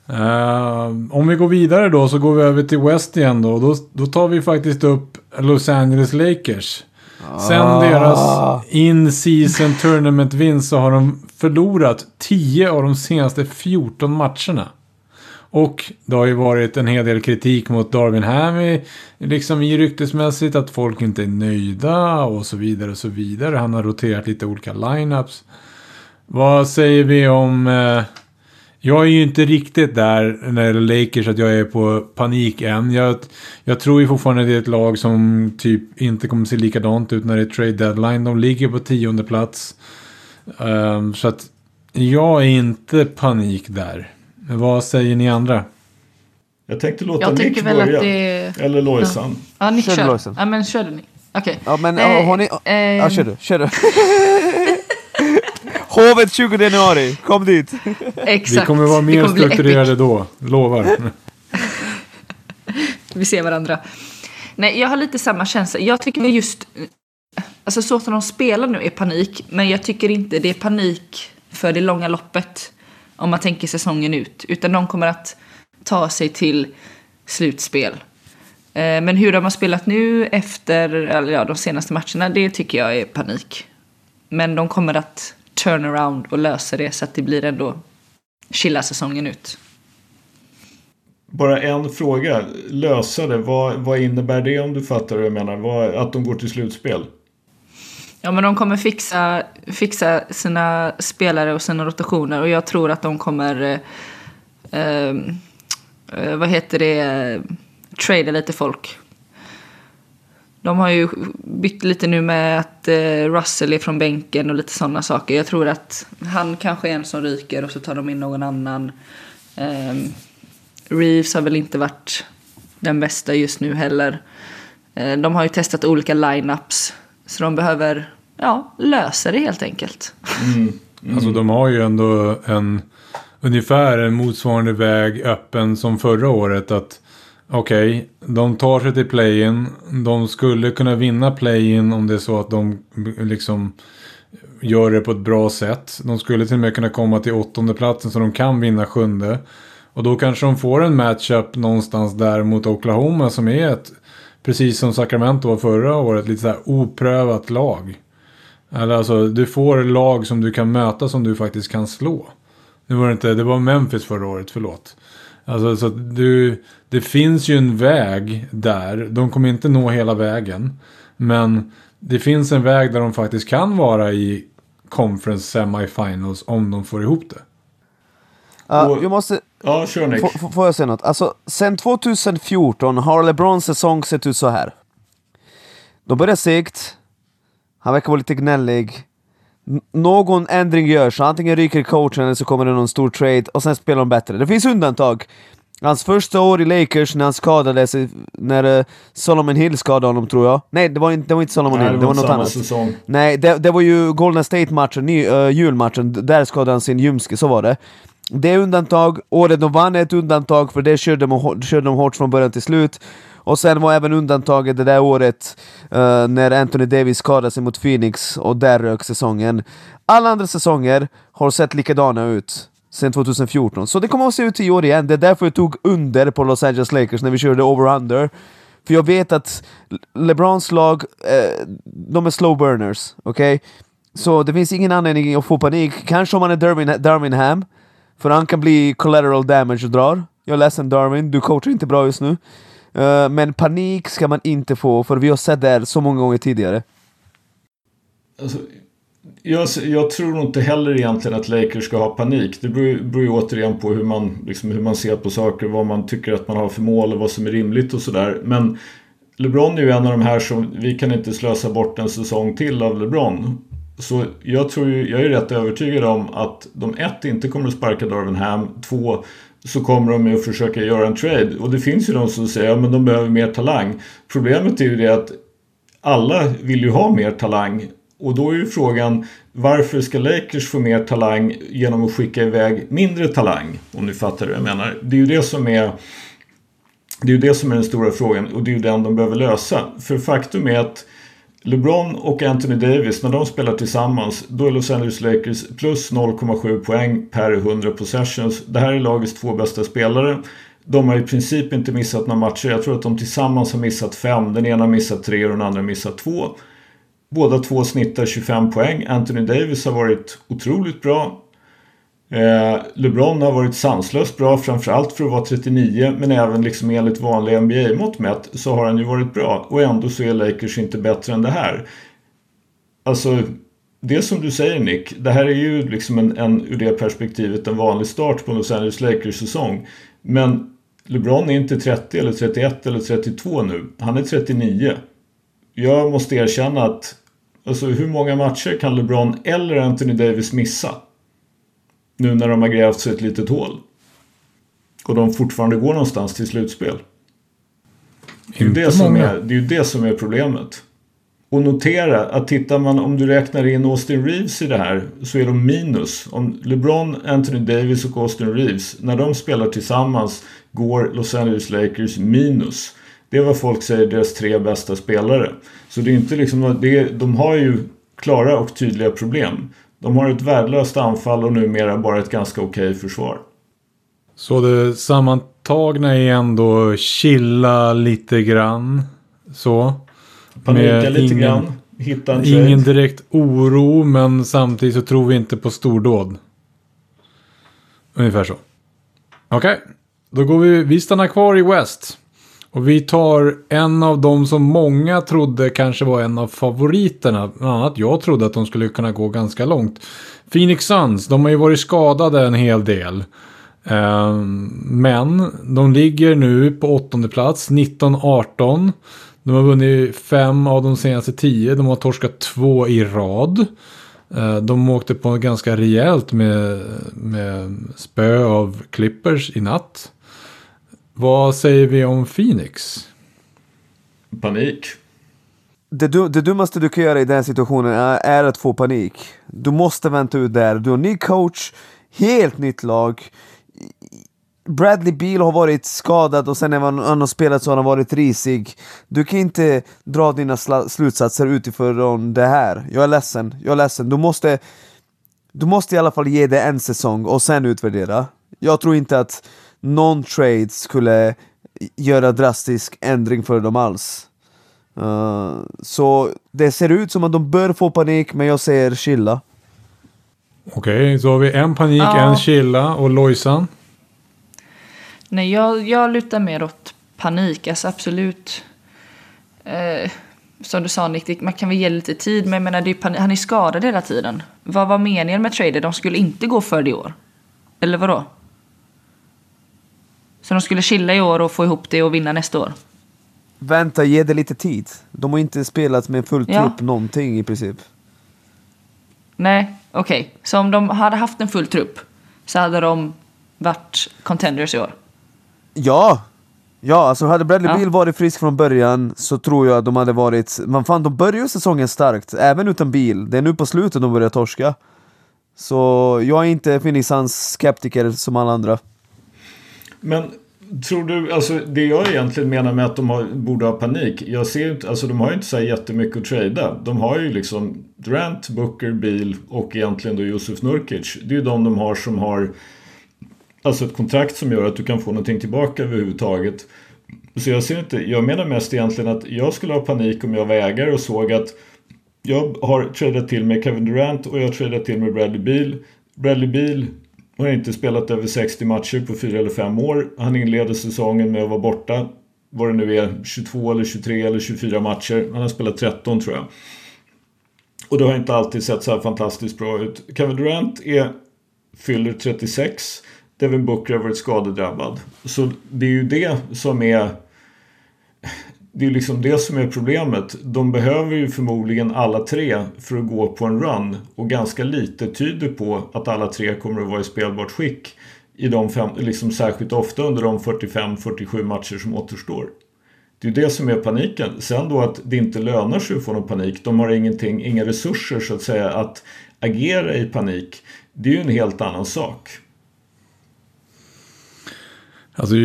Eh, om vi går vidare då så går vi över till West igen då. Då, då tar vi faktiskt upp Los Angeles Lakers. Sen Ah. deras in-season tournament-vinst så har de förlorat 10 av de senaste 14 matcherna. Och det har ju varit en hel del kritik mot Darwin Hammy, liksom i ryktesmässigt att folk inte är nöjda och så vidare och så vidare. Han har roterat lite olika lineups. Vad säger vi om... Eh, jag är ju inte riktigt där när det gäller Lakers att jag är på panik än. Jag, jag tror ju fortfarande det är ett lag som typ inte kommer se likadant ut när det är trade deadline. De ligger på tionde plats. Um, så att jag är inte panik där. Vad säger ni andra? Jag tänkte låta Jag Nick väl börja. att det... Eller Lojsan. Ja, Nick Kör kör. Ja, men kör du Nick. Okej. Ja men Eh, ja, har ni... eh, Ja kör du, kör du. Hovet 20 januari, kom dit! Exakt. Vi kommer vara mer kommer strukturerade då. Lovar. Vi ser varandra. Nej, jag har lite samma känsla. Jag tycker just... Alltså så som de spelar nu är panik. Men jag tycker inte det är panik för det långa loppet. Om man tänker säsongen ut. Utan de kommer att ta sig till slutspel. Eh, men hur de har spelat nu efter eller ja, de senaste matcherna, det tycker jag är panik. Men de kommer att turn around och lösa det så att det blir ändå chilla säsongen ut. Bara en fråga. Lösa det. Vad, vad innebär det om du fattar vad jag menar? Vad, att de går till slutspel? Ja, men de kommer fixa, fixa sina spelare och sina rotationer och jag tror att de kommer, eh, eh, vad heter det, trada lite folk. De har ju bytt lite nu med att eh, Russell är från bänken och lite sådana saker. Jag tror att han kanske är en som ryker och så tar de in någon annan. Eh, Reeves har väl inte varit den bästa just nu heller. Eh, De har ju testat olika lineups. Så de behöver ja, lösa det helt enkelt. Alltså de har ju ändå en ungefär en motsvarande väg öppen som förra året. Att, Okej, okay, de tar sig till play-in. De skulle kunna vinna play-in om det är så att de liksom gör det på ett bra sätt. De skulle till och med kunna komma till åttonde platsen så de kan vinna sjunde. Och då kanske de får en matchup någonstans där mot Oklahoma som är ett, precis som Sacramento var förra året, lite såhär oprövat lag. Eller alltså, du får lag som du kan möta som du faktiskt kan slå. Nu var det inte, det var Memphis förra året, förlåt. Alltså så du, det finns ju en väg där. De kommer inte nå hela vägen. Men det finns en väg där de faktiskt kan vara i conference semifinals om de får ihop det. Uh, jag måste... Ja, kör Nick. F får jag säga något? Alltså, sen 2014 har LeBrons säsong sett ut så här. De börjar segt. Han verkar vara lite gnällig. N någon ändring görs, antingen ryker coachen eller så kommer det någon stor trade och sen spelar de bättre. Det finns undantag. Hans första år i Lakers när han skadade sig, när uh, Solomon Hill skadade honom tror jag. Nej, det var inte, det var inte Solomon Nej, Hill, det var, det var något annat. Säsong. Nej, det, det var ju Golden State-matchen, uh, julmatchen, där skadade han sin ljumske, så var det. Det är undantag, året de vann är ett undantag för det körde de, körde de hårt från början till slut. Och sen var även undantaget det där året uh, när Anthony Davis skadade sig mot Phoenix och där rök säsongen. Alla andra säsonger har sett likadana ut sen 2014. Så det kommer att se ut i år igen. Det är därför jag tog under på Los Angeles Lakers när vi körde over-under. För jag vet att LeBrons lag, eh, de är slow burners. Okej? Okay? Så det finns ingen anledning att få panik. Kanske om man är Darwin, Darwinham, för han kan bli collateral damage och drar. Jag är ledsen Darwin, du coachar inte bra just nu. Uh, men panik ska man inte få, för vi har sett det här så många gånger tidigare. Alltså, jag, jag, tror nog inte heller egentligen att Lakers ska ha panik. Det beror, beror ju återigen på hur man, liksom, hur man ser på saker, vad man tycker att man har för mål och vad som är rimligt och sådär. Men LeBron är ju en av de här som, vi kan inte slösa bort en säsong till av LeBron. Så jag tror ju, jag är rätt övertygad om att de ett inte kommer att sparka Darwin Ham, två så kommer de att försöka göra en trade. Och det finns ju de som säger att ja, de behöver mer talang. Problemet är ju det att alla vill ju ha mer talang och då är ju frågan varför ska Lakers få mer talang genom att skicka iväg mindre talang? Om ni fattar vad jag menar. Det är ju det som är det är ju det som är den stora frågan och det är ju den de behöver lösa. För faktum är att LeBron och Anthony Davis, när de spelar tillsammans, då är Los Angeles Lakers plus 0,7 poäng per 100 possessions. Det här är lagets två bästa spelare. De har i princip inte missat några matcher. Jag tror att de tillsammans har missat fem. Den ena har missat tre och den andra har missat två. Båda två snittar 25 poäng. Anthony Davis har varit otroligt bra. Eh, LeBron har varit sanslöst bra, framförallt för att vara 39, men även liksom enligt vanliga NBA-mått mätt så har han ju varit bra. Och ändå så är Lakers inte bättre än det här. Alltså, det som du säger Nick, det här är ju liksom en, en ur det perspektivet en vanlig start på Los Angeles Lakers-säsong. Men LeBron är inte 30 eller 31 eller 32 nu. Han är 39 jag måste erkänna att alltså, hur många matcher kan LeBron eller Anthony Davis missa? Nu när de har grävt sig ett litet hål. Och de fortfarande går någonstans till slutspel. Det är, ju det, som är, det är det som är problemet. Och notera att tittar man, om du räknar in Austin Reeves i det här, så är de minus. Om LeBron, Anthony Davis och Austin Reeves, när de spelar tillsammans går Los Angeles Lakers minus. Det är vad folk säger deras tre bästa spelare. Så det är inte liksom, det är, de har ju klara och tydliga problem. De har ett värdelöst anfall och numera bara ett ganska okej försvar. Så det sammantagna är ändå chilla lite grann. Så. Panika lite ingen, grann. Hitta en trade. Ingen direkt oro men samtidigt så tror vi inte på stordåd. Ungefär så. Okej, okay. då går vi, vi stannar kvar i West. Och vi tar en av dem som många trodde kanske var en av favoriterna. Bland annat jag trodde att de skulle kunna gå ganska långt. Phoenix Suns, de har ju varit skadade en hel del. Ehm, men de ligger nu på åttonde plats, 19-18. De har vunnit fem av de senaste tio. De har torskat två i rad. Ehm, de åkte på ganska rejält med, med spö av Clippers i natt. Vad säger vi om Phoenix? Panik. Det, det dummaste du kan göra i den situationen är, är, att få panik. Du måste vänta ut där. Du har ny coach, helt nytt lag. Bradley Beal har varit skadad och sen när han har spelat så har han varit risig. Du kan inte dra dina slutsatser utifrån det här. Jag är ledsen, jag är ledsen. Du måste, du måste i alla fall ge det en säsong och sen utvärdera. Jag tror inte att någon trade skulle göra drastisk ändring för dem alls. Uh, så det ser ut som att de bör få panik, men jag säger chilla. Okej, okay, så har vi en panik, ja. en chilla och Lojsan? Nej, jag, jag lutar mer åt panik. Alltså absolut. Eh, som du sa Nick, man kan väl ge lite tid. Men jag menar, det är han är skadad hela tiden. Vad var meningen med trader? De skulle inte gå för det i år. Eller vadå? Så de skulle chilla i år och få ihop det och vinna nästa år? Vänta, ge det lite tid. De har inte spelat med full trupp ja. någonting i princip. Nej, okej. Okay. Så om de hade haft en full trupp så hade de varit contenders i år? Ja! Ja, alltså hade Bradley ja. Beal varit frisk från början så tror jag att de hade varit... Man fan, de började säsongen starkt, även utan Beal. Det är nu på slutet de börjar torska. Så jag är inte Suns skeptiker som alla andra. Men tror du, alltså det jag egentligen menar med att de har, borde ha panik. Jag ser inte, alltså de har ju inte så jättemycket att trada. De har ju liksom Durant, Booker, Beal och egentligen då Josef Nurkic. Det är ju de de har som har Alltså ett kontrakt som gör att du kan få någonting tillbaka överhuvudtaget. Så jag ser inte, jag menar mest egentligen att jag skulle ha panik om jag var ägare och såg att jag har tradat till med Kevin Durant och jag har tradat till med Bradley Beal. Bradley Beal har inte spelat över 60 matcher på 4 eller 5 år. Han inleder säsongen med att vara borta. Vad det nu är, 22 eller 23 eller 24 matcher. Han har spelat 13 tror jag. Och det har inte alltid sett så här fantastiskt bra ut. Kevin Durant är, fyller 36. Devin Booker har varit skadedrabbad. Så det är ju det som är det är liksom det som är problemet. De behöver ju förmodligen alla tre för att gå på en run. Och ganska lite tyder på att alla tre kommer att vara i spelbart skick. I de fem, liksom särskilt ofta under de 45-47 matcher som återstår. Det är det som är paniken. Sen då att det inte lönar sig att få någon panik. De har ingenting, inga resurser så att säga att agera i panik. Det är ju en helt annan sak. Alltså,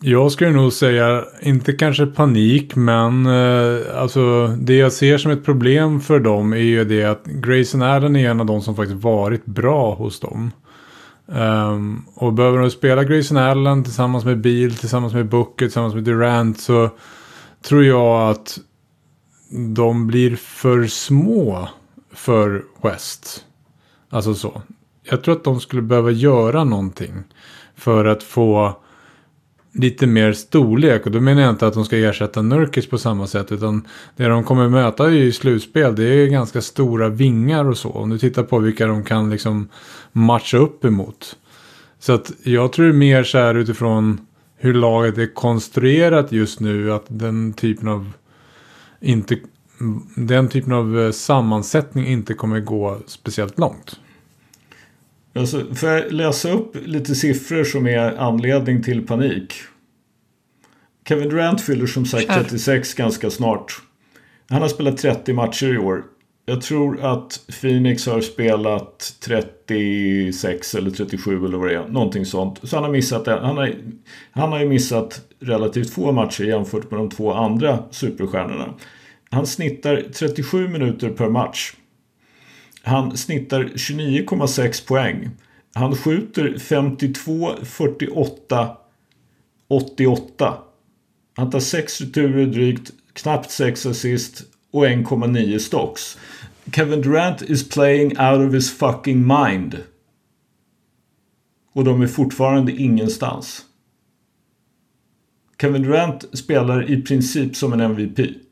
jag skulle nog säga, inte kanske panik, men eh, alltså det jag ser som ett problem för dem är ju det att Grayson Allen är en av de som faktiskt varit bra hos dem. Um, och behöver de spela Grayson Allen tillsammans med Beal, tillsammans med Booker, tillsammans med Durant så tror jag att de blir för små för West. Alltså så. Jag tror att de skulle behöva göra någonting för att få lite mer storlek. Och då menar jag inte att de ska ersätta Nurkic på samma sätt. Utan det de kommer möta i slutspel det är ganska stora vingar och så. Om du tittar på vilka de kan liksom matcha upp emot. Så att jag tror mer så här utifrån hur laget är konstruerat just nu. Att den typen av inte den typen av eh, sammansättning inte kommer gå speciellt långt. Alltså, får jag läsa upp lite siffror som är anledning till panik? Kevin Durant fyller som sagt 36 ganska snart. Han har spelat 30 matcher i år. Jag tror att Phoenix har spelat 36 eller 37 eller vad det är. Någonting sånt. Så han har missat Han har, han har ju missat relativt få matcher jämfört med de två andra superstjärnorna. Han snittar 37 minuter per match. Han snittar 29,6 poäng. Han skjuter 52, 48, 88. Han tar 6 returer drygt, knappt 6 assist och 1,9 stocks. Kevin Durant is playing out of his fucking mind. Och de är fortfarande ingenstans. Kevin Durant spelar i princip som en MVP.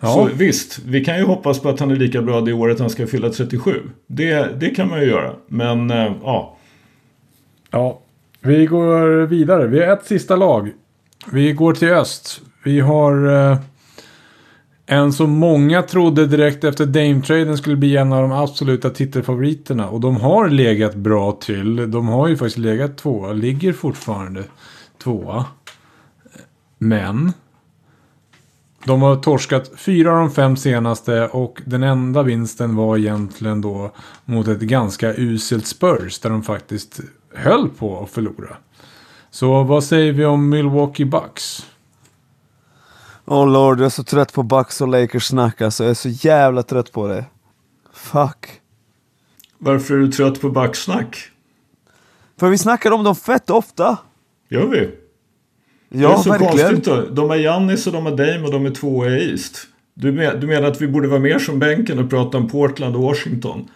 Ja. Så visst, vi kan ju hoppas på att han är lika bra det året han ska fylla 37. Det, det kan man ju göra. Men äh, ja. Ja, vi går vidare. Vi har ett sista lag. Vi går till öst. Vi har eh, en som många trodde direkt efter Dame-traden skulle bli en av de absoluta titelfavoriterna. Och de har legat bra till. De har ju faktiskt legat tvåa. Ligger fortfarande tvåa. Men de har torskat fyra av de fem senaste och den enda vinsten var egentligen då mot ett ganska uselt Spurs där de faktiskt höll på att förlora. Så vad säger vi om Milwaukee Bucks? Oh lord, jag är så trött på Bucks och Lakers snack alltså. Jag är så jävla trött på det. Fuck. Varför är du trött på backsnack? För vi snackar om dem fett ofta. Gör vi? Ja, det är så verkligen. konstigt då. De har Giannis och de har Dame och de är tvåa i East. Du, men, du menar att vi borde vara mer som bänken och prata om Portland och Washington?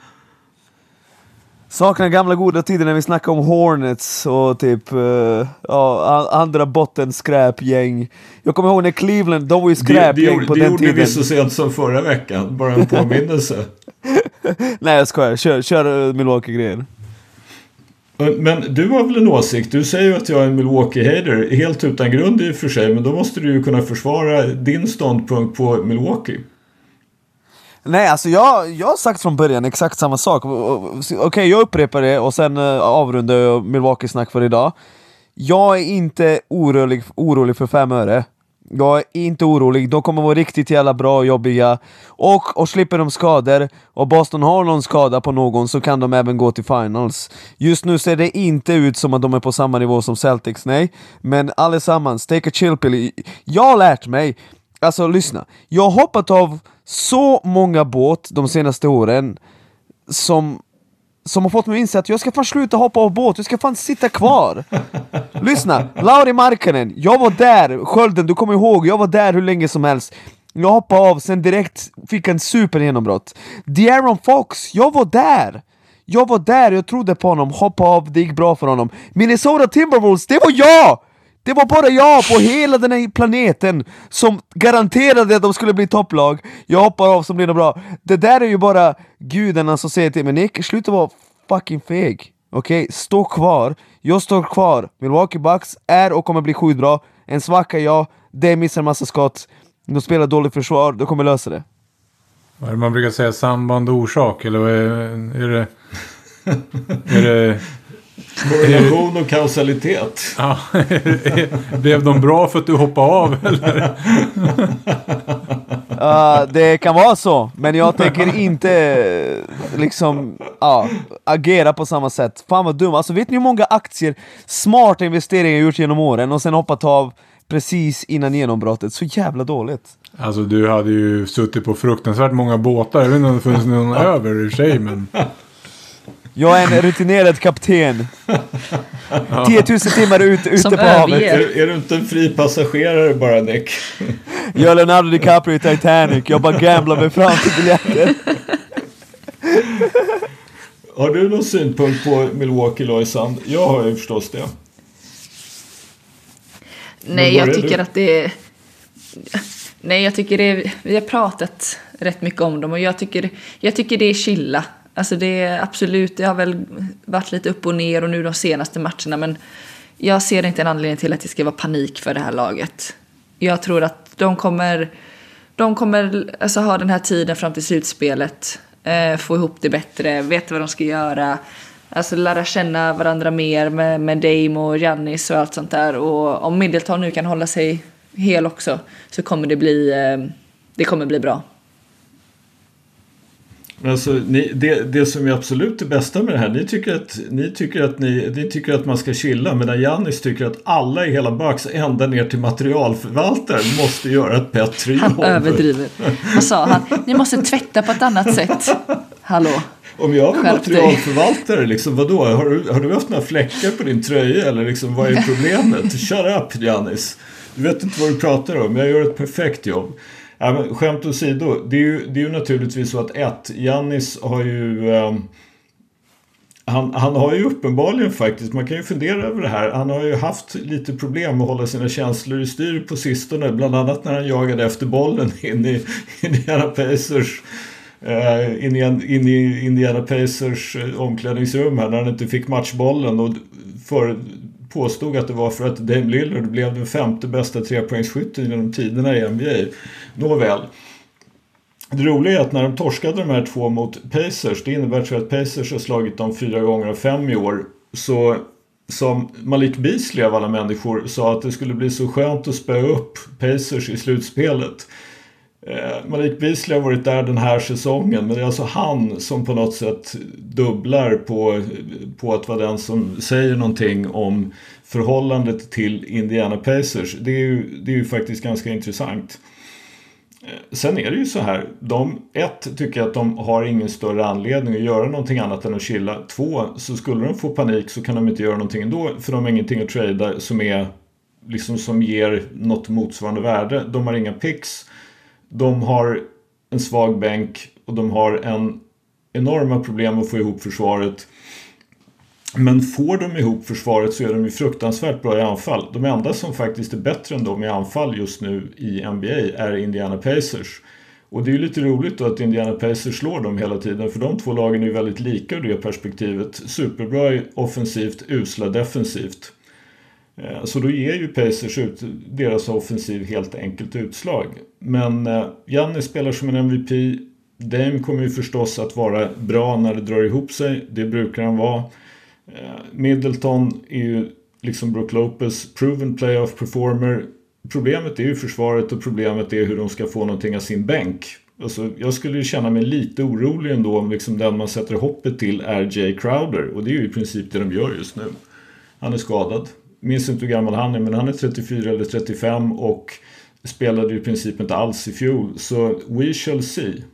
Saknar gamla goda tider när vi snackade om Hornets och typ uh, ja, andra bottenskräpgäng. Jag kommer ihåg när Cleveland, de var ju Det, det, skräpgäng gjorde- på det den gjorde tiden. vi så sent som förra veckan. Bara en påminnelse. Nej jag skojar, kör, kör Milwaukee-grejen. Men du har väl en åsikt? Du säger ju att jag är en Milwaukee-hater. Helt utan grund i och för sig. Men då måste du ju kunna försvara din ståndpunkt på Milwaukee. Nej, alltså jag, jag har sagt från början exakt samma sak. Okej, jag upprepar det och sen eh, avrundar jag Milwaukee-snack för idag. Jag är inte orolig, orolig för fem öre. Jag är inte orolig, de kommer vara riktigt jävla bra och jobbiga. Och, och slipper de skador, och Boston har någon skada på någon så kan de även gå till finals. Just nu ser det inte ut som att de är på samma nivå som Celtics, nej. Men allesammans, take a chill pill. Jag har lärt mig, alltså lyssna. Jag har hoppat av så många båt de senaste åren som som har fått mig att inse att jag ska fan sluta hoppa av båt, jag ska fan sitta kvar! Lyssna, Lauri Markkanen, jag var där, Skölden, du kommer ihåg, jag var där hur länge som helst Jag hoppade av, sen direkt fick en supergenombrott De'Aaron Fox, jag var där! Jag var där, jag trodde på honom, hoppade av, det gick bra för honom Minnesota Timberwolves, det var jag! Det var bara jag på hela den här planeten som garanterade att de skulle bli topplag. Jag hoppar av som blir det bra. Det där är ju bara gudarna som säger till mig Nick, sluta vara fucking feg. Okej, stå kvar. Jag står kvar. Milwaukee Bucks är och kommer bli sjukt bra. En svacka ja, det missar massa skott. De spelar dåligt försvar, de kommer lösa det. Vad är det man brukar säga? Samband och orsak? Eller vad är, är det... Är det... Korrelation och kausalitet. Ja, blev de bra för att du hoppade av eller? Uh, det kan vara så, men jag tänker inte liksom ja, agera på samma sätt. Fan vad dum, alltså vet ni hur många aktier, smarta investeringar jag gjort genom åren och sen hoppat av precis innan genombrottet? Så jävla dåligt. Alltså du hade ju suttit på fruktansvärt många båtar. Jag vet inte om det funnits någon över i och för sig men... Jag är en rutinerad kapten. 10 000 timmar ut, ute Som på havet. Är, är du inte en fri passagerare bara Nick? Jag är Leonardo DiCaprio i Titanic, jag bara gamblar mig fram till biljetter. Har du någon synpunkt på Milwaukee Loisand? Jag har ju förstås det. Nej, jag tycker du? att det är... Nej, jag tycker det är... Vi har pratat rätt mycket om dem och jag tycker, jag tycker det är chilla. Alltså det är absolut, det har väl varit lite upp och ner och nu de senaste matcherna men jag ser inte en anledning till att det ska vara panik för det här laget. Jag tror att de kommer, de kommer alltså ha den här tiden fram till slutspelet, eh, få ihop det bättre, veta vad de ska göra, alltså lära känna varandra mer med, med Dame och Jannis och allt sånt där. Och om Middleton nu kan hålla sig hel också så kommer det bli, eh, det kommer bli bra. Alltså, ni, det, det som är absolut det bästa med det här, ni tycker att, ni tycker att, ni, ni tycker att man ska chilla medan Jannis tycker att alla i hela Bucks, ända ner till materialförvaltaren, måste göra ett bättre Han jobb. överdriver. Vad sa han? Ni måste tvätta på ett annat sätt. Hallå? Om jag var materialförvaltare, liksom, vadå? Har du, har du haft några fläckar på din tröja eller liksom, vad är problemet? Shut up Giannis. Du vet inte vad du pratar om, jag gör ett perfekt jobb. Ja, men, skämt åsido, det är, ju, det är ju naturligtvis så att ett, Jannis har ju... eh, han, han har ju uppenbarligen faktiskt, man kan ju fundera över det här, han har ju haft lite problem med att hålla sina känslor i styr på sistone. Bland annat när han jagade efter bollen in i Indiana Pacers eh, in, i, in i Indiana Pacers eh, omklädningsrum här när han inte fick matchbollen och för, påstod att det var för att Dame Lillard blev den femte bästa trepoängsskytten genom tiderna i NBA. Nåväl. Det roliga är att när de torskade de här två mot Pacers, det innebär att Pacers har slagit dem fyra gånger av fem i år. Så som Malik Beasley av alla människor sa att det skulle bli så skönt att spöa upp Pacers i slutspelet. Eh, Malik Beasley har varit där den här säsongen men det är alltså han som på något sätt dubblar på, på att vara den som säger någonting om förhållandet till Indiana Pacers. Det är ju, det är ju faktiskt ganska intressant. Eh, sen är det ju så här. De, ett, tycker jag att de har ingen större anledning att göra någonting annat än att chilla. Två, så skulle de få panik så kan de inte göra någonting ändå. För de har ingenting att trada som är liksom som ger något motsvarande värde. De har inga picks. De har en svag bänk och de har en enorma problem att få ihop försvaret. Men får de ihop försvaret så är de ju fruktansvärt bra i anfall. De enda som faktiskt är bättre än dem i anfall just nu i NBA är Indiana Pacers. Och det är ju lite roligt då att Indiana Pacers slår dem hela tiden för de två lagen är ju väldigt lika ur det perspektivet. Superbra offensivt, usla defensivt. Eh, så då ger ju Pacers ut deras offensiv helt enkelt utslag. Men eh, Janni spelar som en MVP. Dame kommer ju förstås att vara bra när det drar ihop sig. Det brukar han vara. Eh, Middleton är ju liksom Brook Lopez, proven playoff performer. Problemet är ju försvaret och problemet är hur de ska få någonting av sin bänk. Alltså, jag skulle ju känna mig lite orolig ändå om liksom den man sätter hoppet till är Jay Crowder. Och det är ju i princip det de gör just nu. Han är skadad. Minns inte hur gammal han är men han är 34 eller 35 och spelade i princip inte alls i fjol. Så we shall see.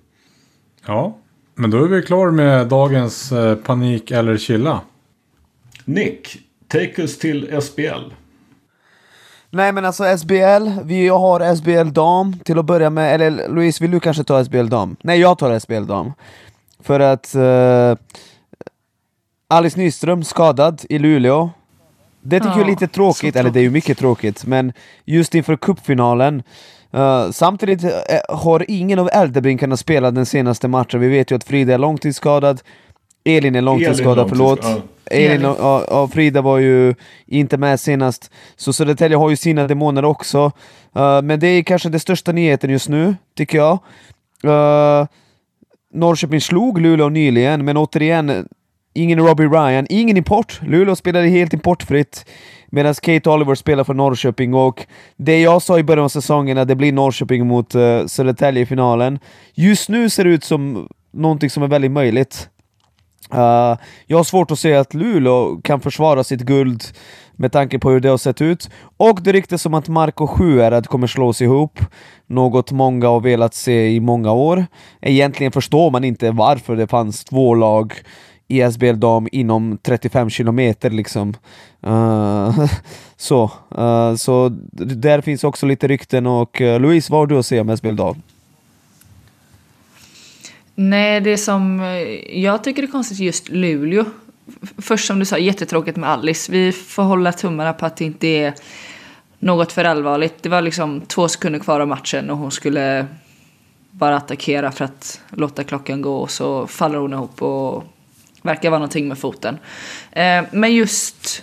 Ja, men då är vi klar med dagens eh, panik eller chilla. Nick, take us till SBL. Nej men alltså SBL, vi har SBL dam till att börja med, eller Louise vill du kanske ta SBL dam? Nej jag tar SBL dam. För att uh, Alice Nyström skadad i Luleå. Det tycker ja, jag är lite tråkigt, tråkigt, eller det är ju mycket tråkigt, men just inför cupfinalen Uh, samtidigt uh, har ingen av Elderbrinkarna spelat den senaste matchen. Vi vet ju att Frida är långtidsskadad, Elin är långtidsskadad, Elin förlåt. Ja. Elin och, och, Frida var ju inte med senast. Så Södertälje har ju sina demoner också. Uh, men det är kanske den största nyheten just nu, tycker jag. Uh, Norrköping slog Luleå nyligen, men återigen, ingen Robbie Ryan, ingen import. Luleå spelade helt importfritt. Medan Kate Oliver spelar för Norrköping och det jag sa i början av säsongen att det blir Norrköping mot uh, Södertälje i finalen. Just nu ser det ut som någonting som är väldigt möjligt. Uh, jag har svårt att se att Luleå kan försvara sitt guld med tanke på hur det har sett ut. Och det ryktas som att Marko Sjuärad Sjuhärad kommer slås ihop, något många har velat se i många år. Egentligen förstår man inte varför det fanns två lag i SBL dam inom 35 kilometer liksom. Uh, så, uh, så där finns också lite rykten och uh, Louise, vad har du att säga om SBL dam? Nej, det som jag tycker är konstigt just Luleå. Först som du sa, jättetråkigt med Alice. Vi får hålla tummarna på att det inte är något för allvarligt. Det var liksom två sekunder kvar av matchen och hon skulle bara attackera för att låta klockan gå och så faller hon ihop och verkar vara någonting med foten. Eh, men just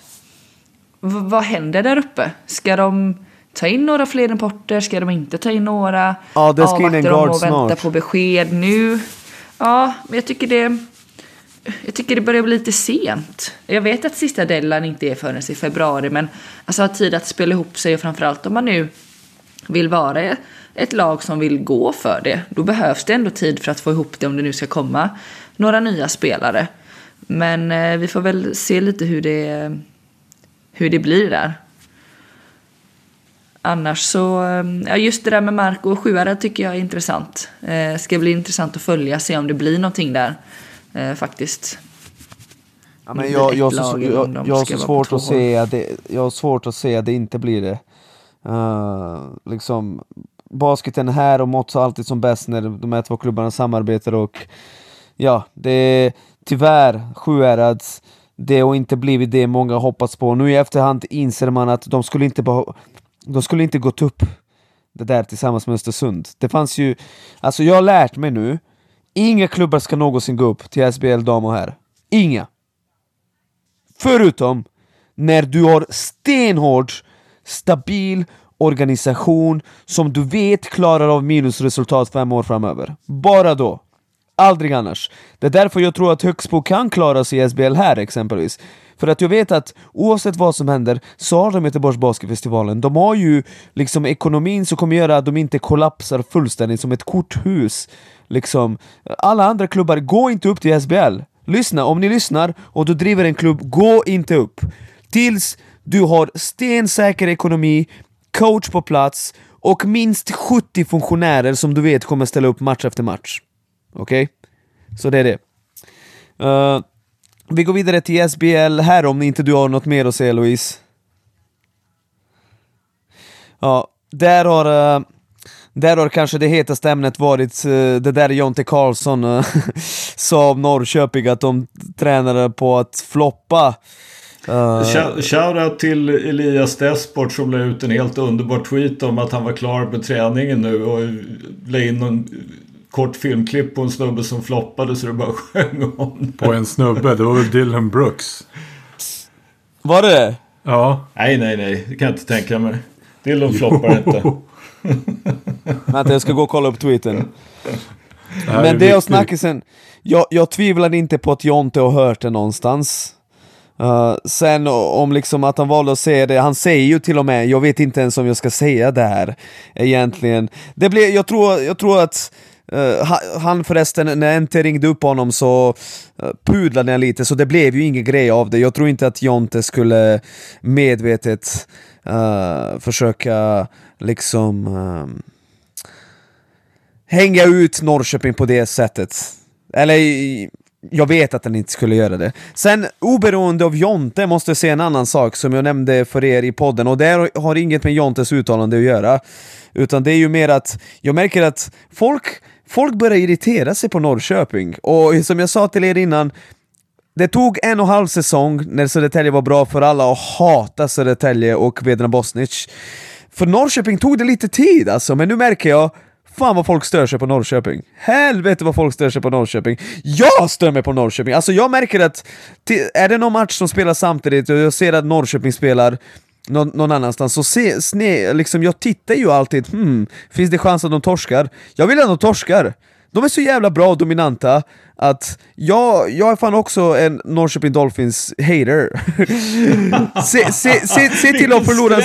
vad händer där uppe? Ska de ta in några fler importer? Ska de inte ta in några? Ja, det ska in en guard och vänta på besked nu? Ja, men jag tycker det... Jag tycker det börjar bli lite sent. Jag vet att sista deadline inte är förrän i februari, men alltså ha tid att spela ihop sig och framförallt om man nu vill vara ett lag som vill gå för det, då behövs det ändå tid för att få ihop det om det nu ska komma några nya spelare. Men eh, vi får väl se lite hur det, hur det blir där. Annars så, eh, ja just det där med Marco och Sjuhärad tycker jag är intressant. Eh, ska bli intressant att följa, se om det blir någonting där eh, faktiskt. Ja, men jag, jag, så, jag, jag har så svårt att se att det, jag har svårt att se att det inte blir det. Uh, liksom, basketen här och Mots alltid som bäst när de här två klubbarna samarbetar och ja, det tyvärr Sjuhärads det har inte blivit det många hoppats på. Nu i efterhand inser man att de skulle inte, de skulle inte gått upp det där tillsammans med Östersund. Det fanns ju, alltså jag har lärt mig nu, inga klubbar ska någonsin gå upp till SBL dam och herr. Inga! Förutom när du har stenhård, stabil organisation som du vet klarar av minusresultat fem år framöver. Bara då. Aldrig annars. Det är därför jag tror att Högsbo kan klara sig i SBL här exempelvis. För att jag vet att oavsett vad som händer så har de Göteborgs Basketfestivalen. De har ju liksom ekonomin som kommer göra att de inte kollapsar fullständigt som ett korthus. Liksom, alla andra klubbar, gå inte upp till SBL. Lyssna, om ni lyssnar och du driver en klubb, gå inte upp. Tills du har stensäker ekonomi, coach på plats och minst 70 funktionärer som du vet kommer ställa upp match efter match. Okej? Okay? Så det är det. Uh, vi går vidare till SBL här om inte du har något mer att säga Louise. Ja, där har, uh, där har kanske det hetaste ämnet varit uh, det där Jonte Karlsson uh, sa om Norrköping, att de tränade på att floppa. Uh, Shoutout till Elias Desport som la ut en helt underbar tweet om att han var klar med träningen nu och la in någon kort filmklipp på en snubbe som floppade så det bara sjöng om På en snubbe? Det var väl Dylan Brooks? Var det det? Ja. Nej, nej, nej. Det kan jag inte tänka mig. Dylan floppar inte. Vänta, jag ska gå och kolla upp tweeten. Det Men det och snackisen, jag, jag tvivlar inte på att Jonte har hört det någonstans. Uh, sen om liksom att han valde att säga det, han säger ju till och med, jag vet inte ens om jag ska säga det här egentligen. Det blir, jag, tror, jag tror att Uh, han förresten, när Ente ringde upp honom så uh, pudlade jag lite, så det blev ju ingen grej av det. Jag tror inte att Jonte skulle medvetet uh, försöka liksom hänga ut Norrköping på det sättet. Eller jag vet att han inte skulle göra det. Sen oberoende av Jonte måste jag säga en annan sak som jag nämnde för er i podden och det har inget med Jontes uttalande att göra. Utan det är ju mer att jag märker att folk folk börjar irritera sig på Norrköping. Och som jag sa till er innan, det tog en och en halv säsong när Södertälje var bra för alla att hata Södertälje och Vedran Bosnic. För Norrköping tog det lite tid alltså, men nu märker jag Fan vad folk stör sig på Norrköping. Helvete vad folk stör sig på Norrköping. Jag stör mig på Norrköping! Alltså jag märker att, är det någon match som spelar samtidigt och jag ser att Norrköping spelar någon, någon annanstans, så se, sne, liksom, jag tittar ju alltid, hmm, finns det chans att de torskar? Jag vill att de torskar! De är så jävla bra och dominanta att jag, jag är fan också en Norrköping Dolphins hater. se, se, se, se till att förlora...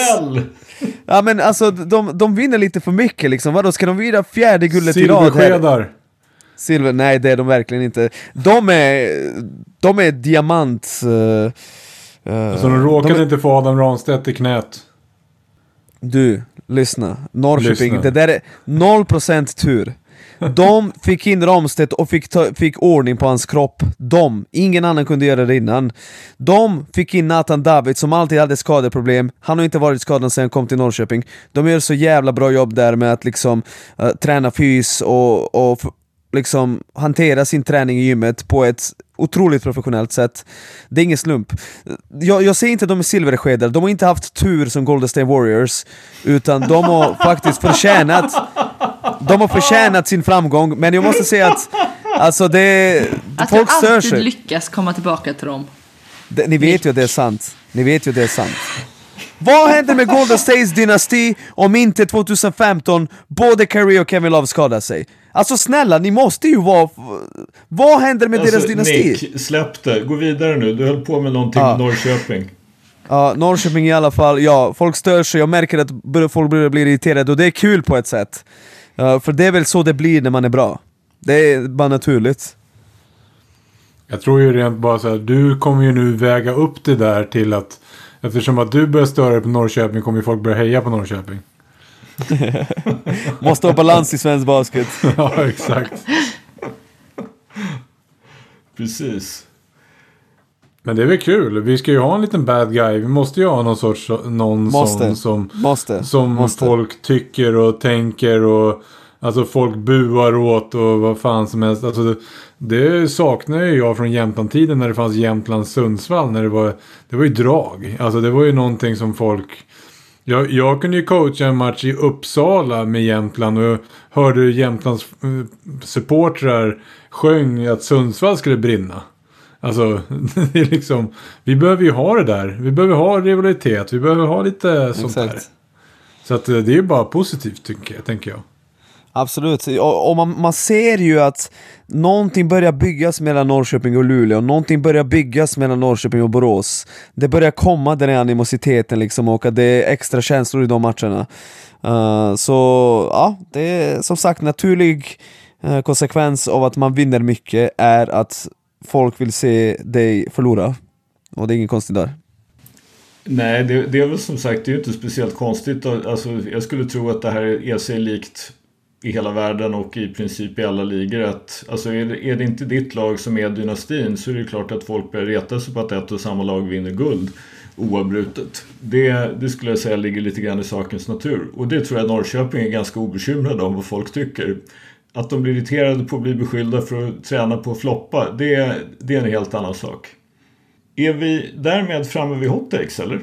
Ja men alltså de, de vinner lite för mycket liksom, vadå ska de vinna fjärde guldet i rad? Silverskedar! Silver, nej det är de verkligen inte. De är, de är diamant... Uh, Uh, alltså de råkade de... inte få Adam Ranstedt i knät. Du, lyssna. Norrköping, lyssna. det där är 0% tur. De fick in Ramstedt och fick, ta, fick ordning på hans kropp. De. Ingen annan kunde göra det innan. De fick in Nathan David som alltid hade skadeproblem. Han har inte varit skadad sedan han kom till Norrköping. De gör så jävla bra jobb där med att liksom uh, träna fys och, och liksom hantera sin träning i gymmet på ett otroligt professionellt sätt. Det är ingen slump. Jag, jag säger inte att de är silverskedar, de har inte haft tur som Golden State Warriors, utan de har faktiskt förtjänat de har förtjänat sin framgång, men jag måste säga att alltså det... Att folk stör sig. Att du alltid lyckas komma tillbaka till dem. Det, ni vet ju att det är sant. Ni vet ju att det är sant. Vad händer med Golden States dynasti om inte 2015 både Curry och Kevin Love skadar sig? Alltså snälla, ni måste ju vara... Vad händer med alltså, deras dynasti? Nick, släpp det. Gå vidare nu. Du höll på med någonting ja. Norrköping. Ja, Norrköping i alla fall. Ja, folk stör sig. Jag märker att folk börjar bli irriterade och det är kul på ett sätt. Uh, för det är väl så det blir när man är bra. Det är bara naturligt. Jag tror ju rent bara så här, du kommer ju nu väga upp det där till att eftersom att du börjar störa dig på Norrköping kommer ju folk börja heja på Norrköping. Måste ha balans i svensk basket. ja, exakt. Precis. Men det är väl kul. Vi ska ju ha en liten bad guy. Vi måste ju ha någon sorts någon måste. Sån, som, måste. som måste. folk tycker och tänker och alltså folk buar åt och vad fan som helst. Alltså det, det saknar ju jag från Jämtland-tiden när det fanns Jämtland-Sundsvall. När det var, det var ju drag. Alltså det var ju någonting som folk jag, jag kunde ju coacha en match i Uppsala med Jämtland och jag hörde Jämtlands eh, supportrar sjöng att Sundsvall skulle brinna. Alltså, det är liksom, vi behöver ju ha det där. Vi behöver ha rivalitet. Vi behöver ha lite sånt Exakt. där. Så att eh, det är ju bara positivt, jag. Tänker jag. Absolut, och, och man, man ser ju att någonting börjar byggas mellan Norrköping och Luleå, någonting börjar byggas mellan Norrköping och Borås. Det börjar komma den här animositeten liksom och det är extra känslor i de matcherna. Uh, så ja, det är som sagt naturlig uh, konsekvens av att man vinner mycket är att folk vill se dig förlora. Och det är inget konstigt där. Nej, det, det, är väl som sagt det är inte speciellt konstigt. Alltså, jag skulle tro att det här är sig likt i hela världen och i princip i alla ligor. Att, alltså är, det, är det inte ditt lag som är dynastin så är det klart att folk börjar reta sig på att ett och samma lag vinner guld oavbrutet. Det, det skulle jag säga ligger lite grann i sakens natur. Och det tror jag Norrköping är ganska obekymrade om vad folk tycker. Att de blir irriterade på att bli beskyllda för att träna på att floppa, det, det är en helt annan sak. Är vi därmed framme vid hot takes, eller?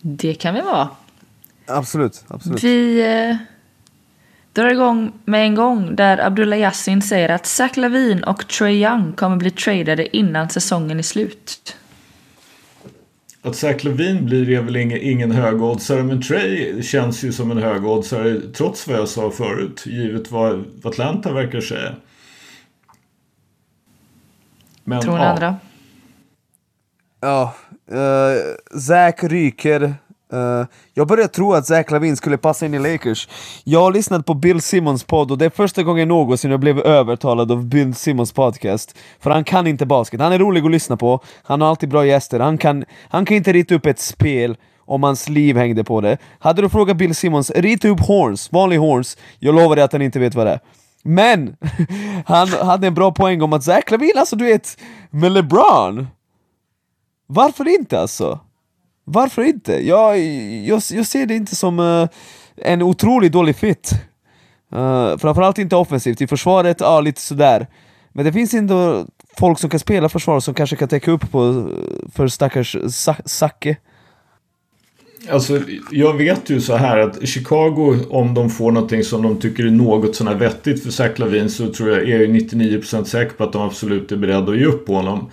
Det kan vi vara. Absolut. absolut. Vi eh, drar igång med en gång där Abdullah Yassin säger att Zach Lavin och Trey Young kommer bli tradade innan säsongen är slut. Att Zach Lavin blir är väl ingen, ingen högoddsare men Trey känns ju som en högoddsare trots vad jag sa förut givet vad Atlanta verkar säga. Men, Tror ni ja. andra? Ja, uh, Zach ryker. Uh, jag började tro att Zach Lavin skulle passa in i Lakers. Jag har lyssnat på Bill Simmons podd och det är första gången någonsin jag blev övertalad av Bill Simmons podcast. För han kan inte basket, han är rolig att lyssna på, han har alltid bra gäster, han kan, han kan inte rita upp ett spel om hans liv hängde på det. Hade du frågat Bill Simmons, rita upp horns, vanlig horns, jag lovar dig att han inte vet vad det är. Men! han hade en bra poäng om att Zach Lavin, alltså du vet, med LeBron varför inte alltså? Varför inte? Jag, jag, jag ser det inte som uh, en otroligt dålig fit. Uh, framförallt inte offensivt, i försvaret, ja lite sådär. Men det finns ändå folk som kan spela försvar som kanske kan täcka upp på eh, för stackars Zacke. Alltså, jag vet ju så här att Chicago, om de får någonting som de tycker är något sånär vettigt för Zach Lavin så tror jag, är jag 99% säker på att de absolut är beredda att ge upp på honom.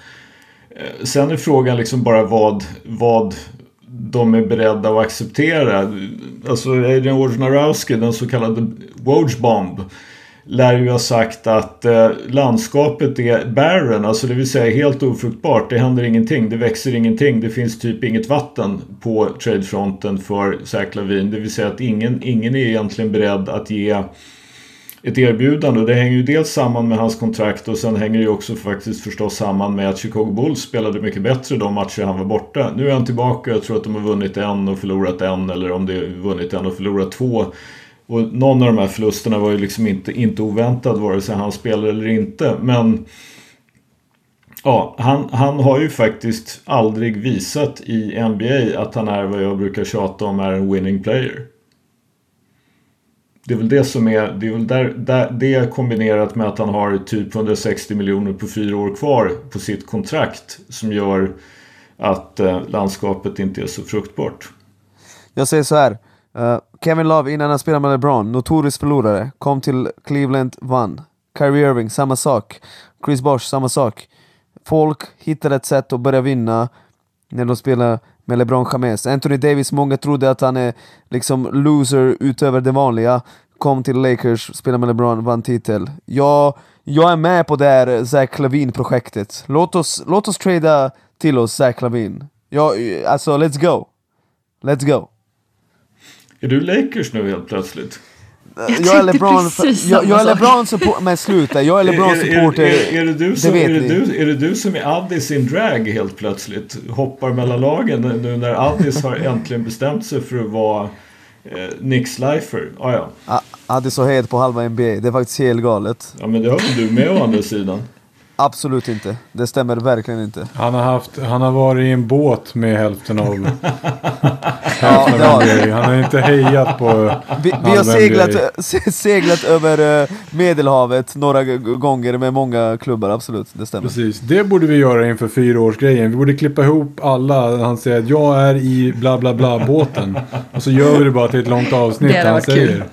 Sen är frågan liksom bara vad, vad de är beredda att acceptera. Alltså Adrian Wojnarowski, den så kallade Wojbomb, lär ju ha sagt att eh, landskapet är barren, alltså det vill säga helt ofruktbart. Det händer ingenting, det växer ingenting, det finns typ inget vatten på tradefronten för Zach Lavin. Det vill säga att ingen, ingen är egentligen beredd att ge ett erbjudande. Och det hänger ju dels samman med hans kontrakt och sen hänger det ju också faktiskt förstås samman med att Chicago Bulls spelade mycket bättre de matcher han var borta. Nu är han tillbaka jag tror att de har vunnit en och förlorat en eller om det är vunnit en och förlorat två. Och någon av de här förlusterna var ju liksom inte, inte oväntad vare sig han spelade eller inte. Men ja, han, han har ju faktiskt aldrig visat i NBA att han är vad jag brukar tjata om är en winning player. Det är väl det som är, det är väl där, där, det kombinerat med att han har typ 160 miljoner på fyra år kvar på sitt kontrakt som gör att eh, landskapet inte är så fruktbart. Jag säger så här. Uh, Kevin Love innan han spelade med LeBron, notorisk förlorare, kom till Cleveland, vann. Kyrie Irving, samma sak. Chris Bosh, samma sak. Folk hittade ett sätt att börja vinna när de spelar med LeBron James. Anthony Davis, många trodde att han är liksom loser utöver det vanliga. Kom till Lakers, spelade med LeBron, vann titel. Jag, jag är med på det här Zach Lavin-projektet. Låt oss, låt oss trada till oss Zach Lavin. Jag, alltså, let's go. Let's go. Är du Lakers nu helt plötsligt? Jag, jag är LeBron, jag, jag är LeBron supporter, men sluta, jag är LeBron supporter. Är, är, är, det du som, det är, det du, är det du som är Addis in drag helt plötsligt? Hoppar mellan lagen nu när Addis har äntligen bestämt sig för att vara eh, Nick Slifer. Ah, ja. Addis och het på halva NBA, det är faktiskt helt galet. Ja men det har väl du med å andra sidan? Absolut inte. Det stämmer verkligen inte. Han har, haft, han har varit i en båt med hälften av... ja, det har Han har inte hejat på... Vi, vi har seglat, seglat över uh, Medelhavet några gånger med många klubbar, absolut. Det stämmer. Precis. Det borde vi göra inför fyraårsgrejen. Vi borde klippa ihop alla. Han säger att jag är i bla bla bla båten. Och så gör vi det bara till ett långt avsnitt. Det han säger.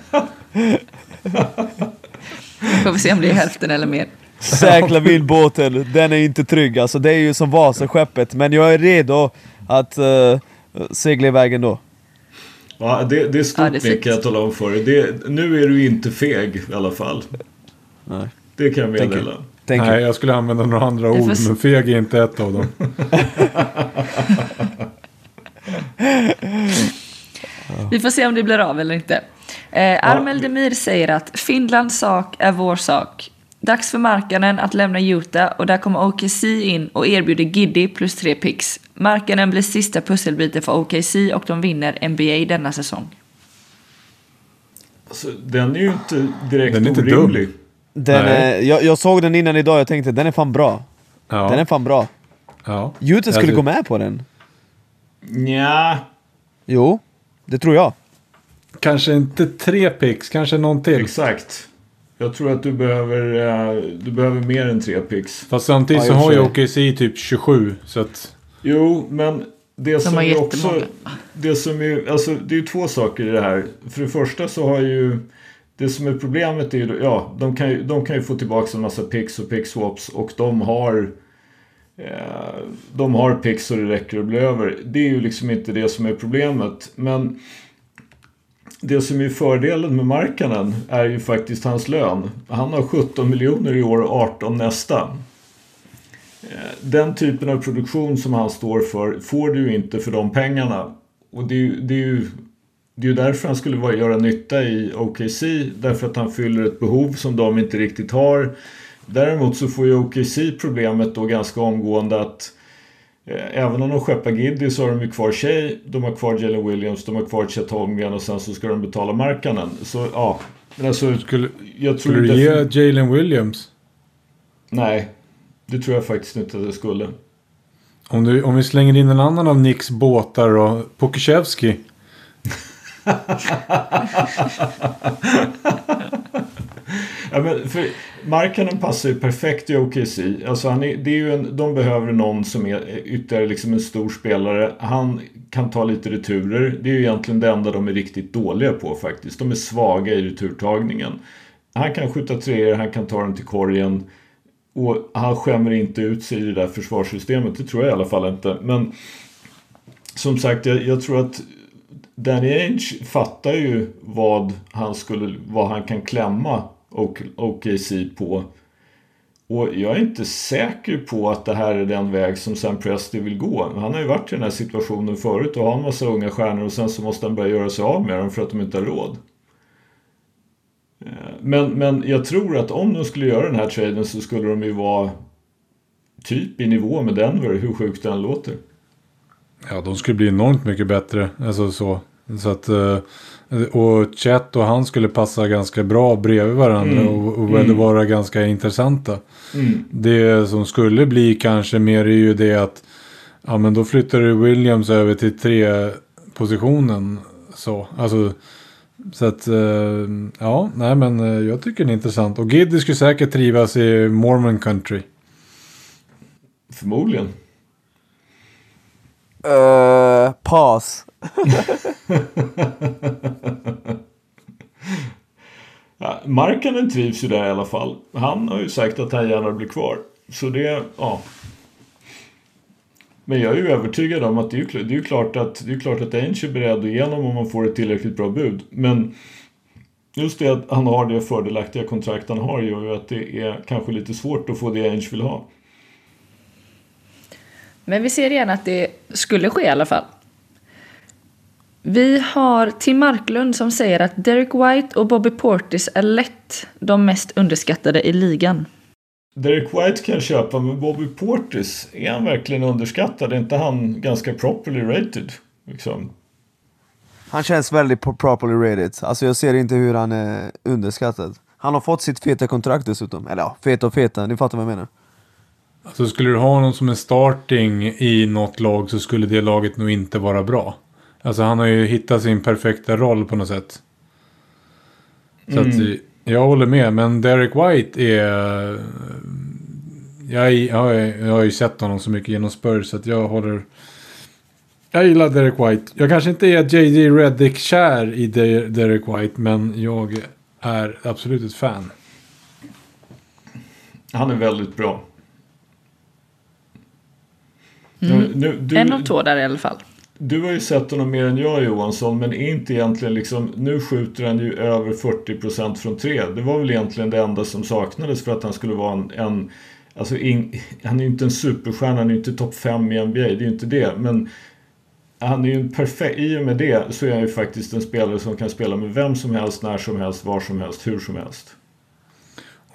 Får vi se om det är hälften eller mer. Säkla vildbåten, den är inte trygg. Alltså det är ju som Vasaskeppet, men jag är redo att uh, segla iväg ändå. Ja, det, det är stort Ja, det är Nick, kan jag tala om för dig. Det, nu är du inte feg i alla fall. Nej. Det kan jag meddela. Thank Nej, jag skulle använda några andra ord, för- men feg är inte ett av dem. Vi får se om det blir av eller inte. Eh, Armel Demir säger att Finlands sak är vår sak. Dags för Markkanen att lämna Utah och där kommer OKC in och erbjuder Giddy plus tre picks. Markkanen blir sista pusselbiten för OKC och de vinner NBA denna säsong. Alltså, den är ju inte direkt Den är inte orimlig. Den, Nej. eh, jag, jag såg den innan idag, jag tänkte den är fan bra. Ja. Den är fan bra. ja. Utah skulle Alltså, gå med på den. Nja, Jo, det tror jag. Kanske inte tre picks, kanske någon till. exakt. Jag tror att du behöver, eh, du behöver mer än tre picks. Fast samtidigt Ja, så och har ju. OKC typ 27. Så att, Jo, men det som har är också... Det som är, alltså det är ju två saker i det här. För det första så har ju... Det som är problemet är ju, ja, de kan ju, de kan ju få tillbaka en massa picks och pick swaps och de har... Eh, de har picks så det räcker att bli över. Det är ju liksom inte det som är problemet. Men det som är fördelen med Markkanen är ju faktiskt hans lön. Han har 17 miljoner i år och 18 nästa. Eh, den typen av produktion som han står för får du ju inte för de pengarna. Och det är ju, det är ju, det är ju därför han skulle vara, göra nytta i OKC. Därför att han fyller ett behov som de inte riktigt har. Däremot så får ju OKC problemet då ganska omgående att eh, Även om de skeppar Giddy så har de ju kvar Shea, de har kvar Jalen Williams, de har kvar Chet Holmgren och sen så ska de betala Markkanen. Så ja, men alltså skulle, jag tror skulle du ge Jalen Williams? Nej, det tror jag faktiskt inte att jag skulle. Om, du, om vi slänger in en annan av Nicks båtar och Pokushevski. Ja, men för Markkanen passar ju perfekt i OKC. Alltså han är, det är ju en, de behöver någon som är ytterligare liksom en stor spelare. Han kan ta lite returer. Det är ju egentligen det enda de är riktigt dåliga på faktiskt. De är svaga i returtagningen. Han kan skjuta treor, han kan ta den till korgen. Och han skämmer inte ut sig i det där försvarssystemet. Det tror jag i alla fall inte. Men som sagt, jag, jag tror att Danny Ainge fattar ju vad han, skulle, vad han kan klämma OKC på. Och jag är inte säker på att det här är den väg som Sam Presti vill gå. Han har ju varit i den här situationen förut och har en massa unga stjärnor och sen så måste han börja göra sig av med dem för att de inte har råd. Eh, men, men jag tror att om de skulle göra den här traden så skulle de ju vara typ i nivå med Denver, hur sjukt den låter. Ja, de skulle bli enormt mycket bättre. Alltså så. Så att, eh, och Chet och han skulle passa ganska bra bredvid varandra Mm. och, och Mm. vara ganska intressanta. Mm. Det som skulle bli kanske mer är ju det att ja men då flyttar du Williams över till tre positionen så. Alltså så att eh, ja, nej men eh, jag tycker det är intressant. Och Giddy skulle säkert trivas i Mormon country. Förmodligen. Uh, pass. Ja, Markkanen trivs ju där i alla fall. Han har ju sagt att han gärna blir kvar. Så det, ja. Men jag är ju övertygad om att det är ju, det är ju klart att det är klart att Ainge är beredd att igenom om man får ett tillräckligt bra bud. Men just det att han har det fördelaktiga kontrakt han har gör ju att det är kanske lite svårt att få det Ainge vill ha. Men vi ser igen att det skulle ske i alla fall. Vi har Tim Marklund som säger att Derek White och Bobby Portis är lätt de mest underskattade i ligan. Derek White kan köpa, men Bobby Portis, är han verkligen underskattad? Är inte han ganska properly rated? Liksom? Han känns väldigt pro- properly rated. Alltså jag ser inte hur han är underskattad. Han har fått sitt feta kontrakt dessutom. Eller ja, feta och feta, ni fattar vad jag menar. Alltså skulle du ha någon som är starting i något lag så skulle det laget nog inte vara bra. Alltså han har ju hittat sin perfekta roll på något sätt. Så att jag håller med. Men Derek White är... Jag, jag, har- jag har ju sett honom så mycket genom Spurs så att jag håller... Jag gillar Derek White. Jag kanske inte är JJ Reddick-kär i De- Derek White men jag är absolut ett fan. Han är väldigt bra. Mm. Nu, nu, du, En av två där i alla fall du har ju sett honom mer än jag Johansson, men är inte egentligen liksom, nu skjuter han ju över 40% från tre. Det var väl egentligen det enda som saknades för att han skulle vara en, en alltså in, han är ju inte en superstjärna, han är ju inte topp 5 i NBA, det är ju inte det. Men han är ju en perfekt, i och med det så är han ju faktiskt en spelare som kan spela med vem som helst, när som helst, var som helst, hur som helst.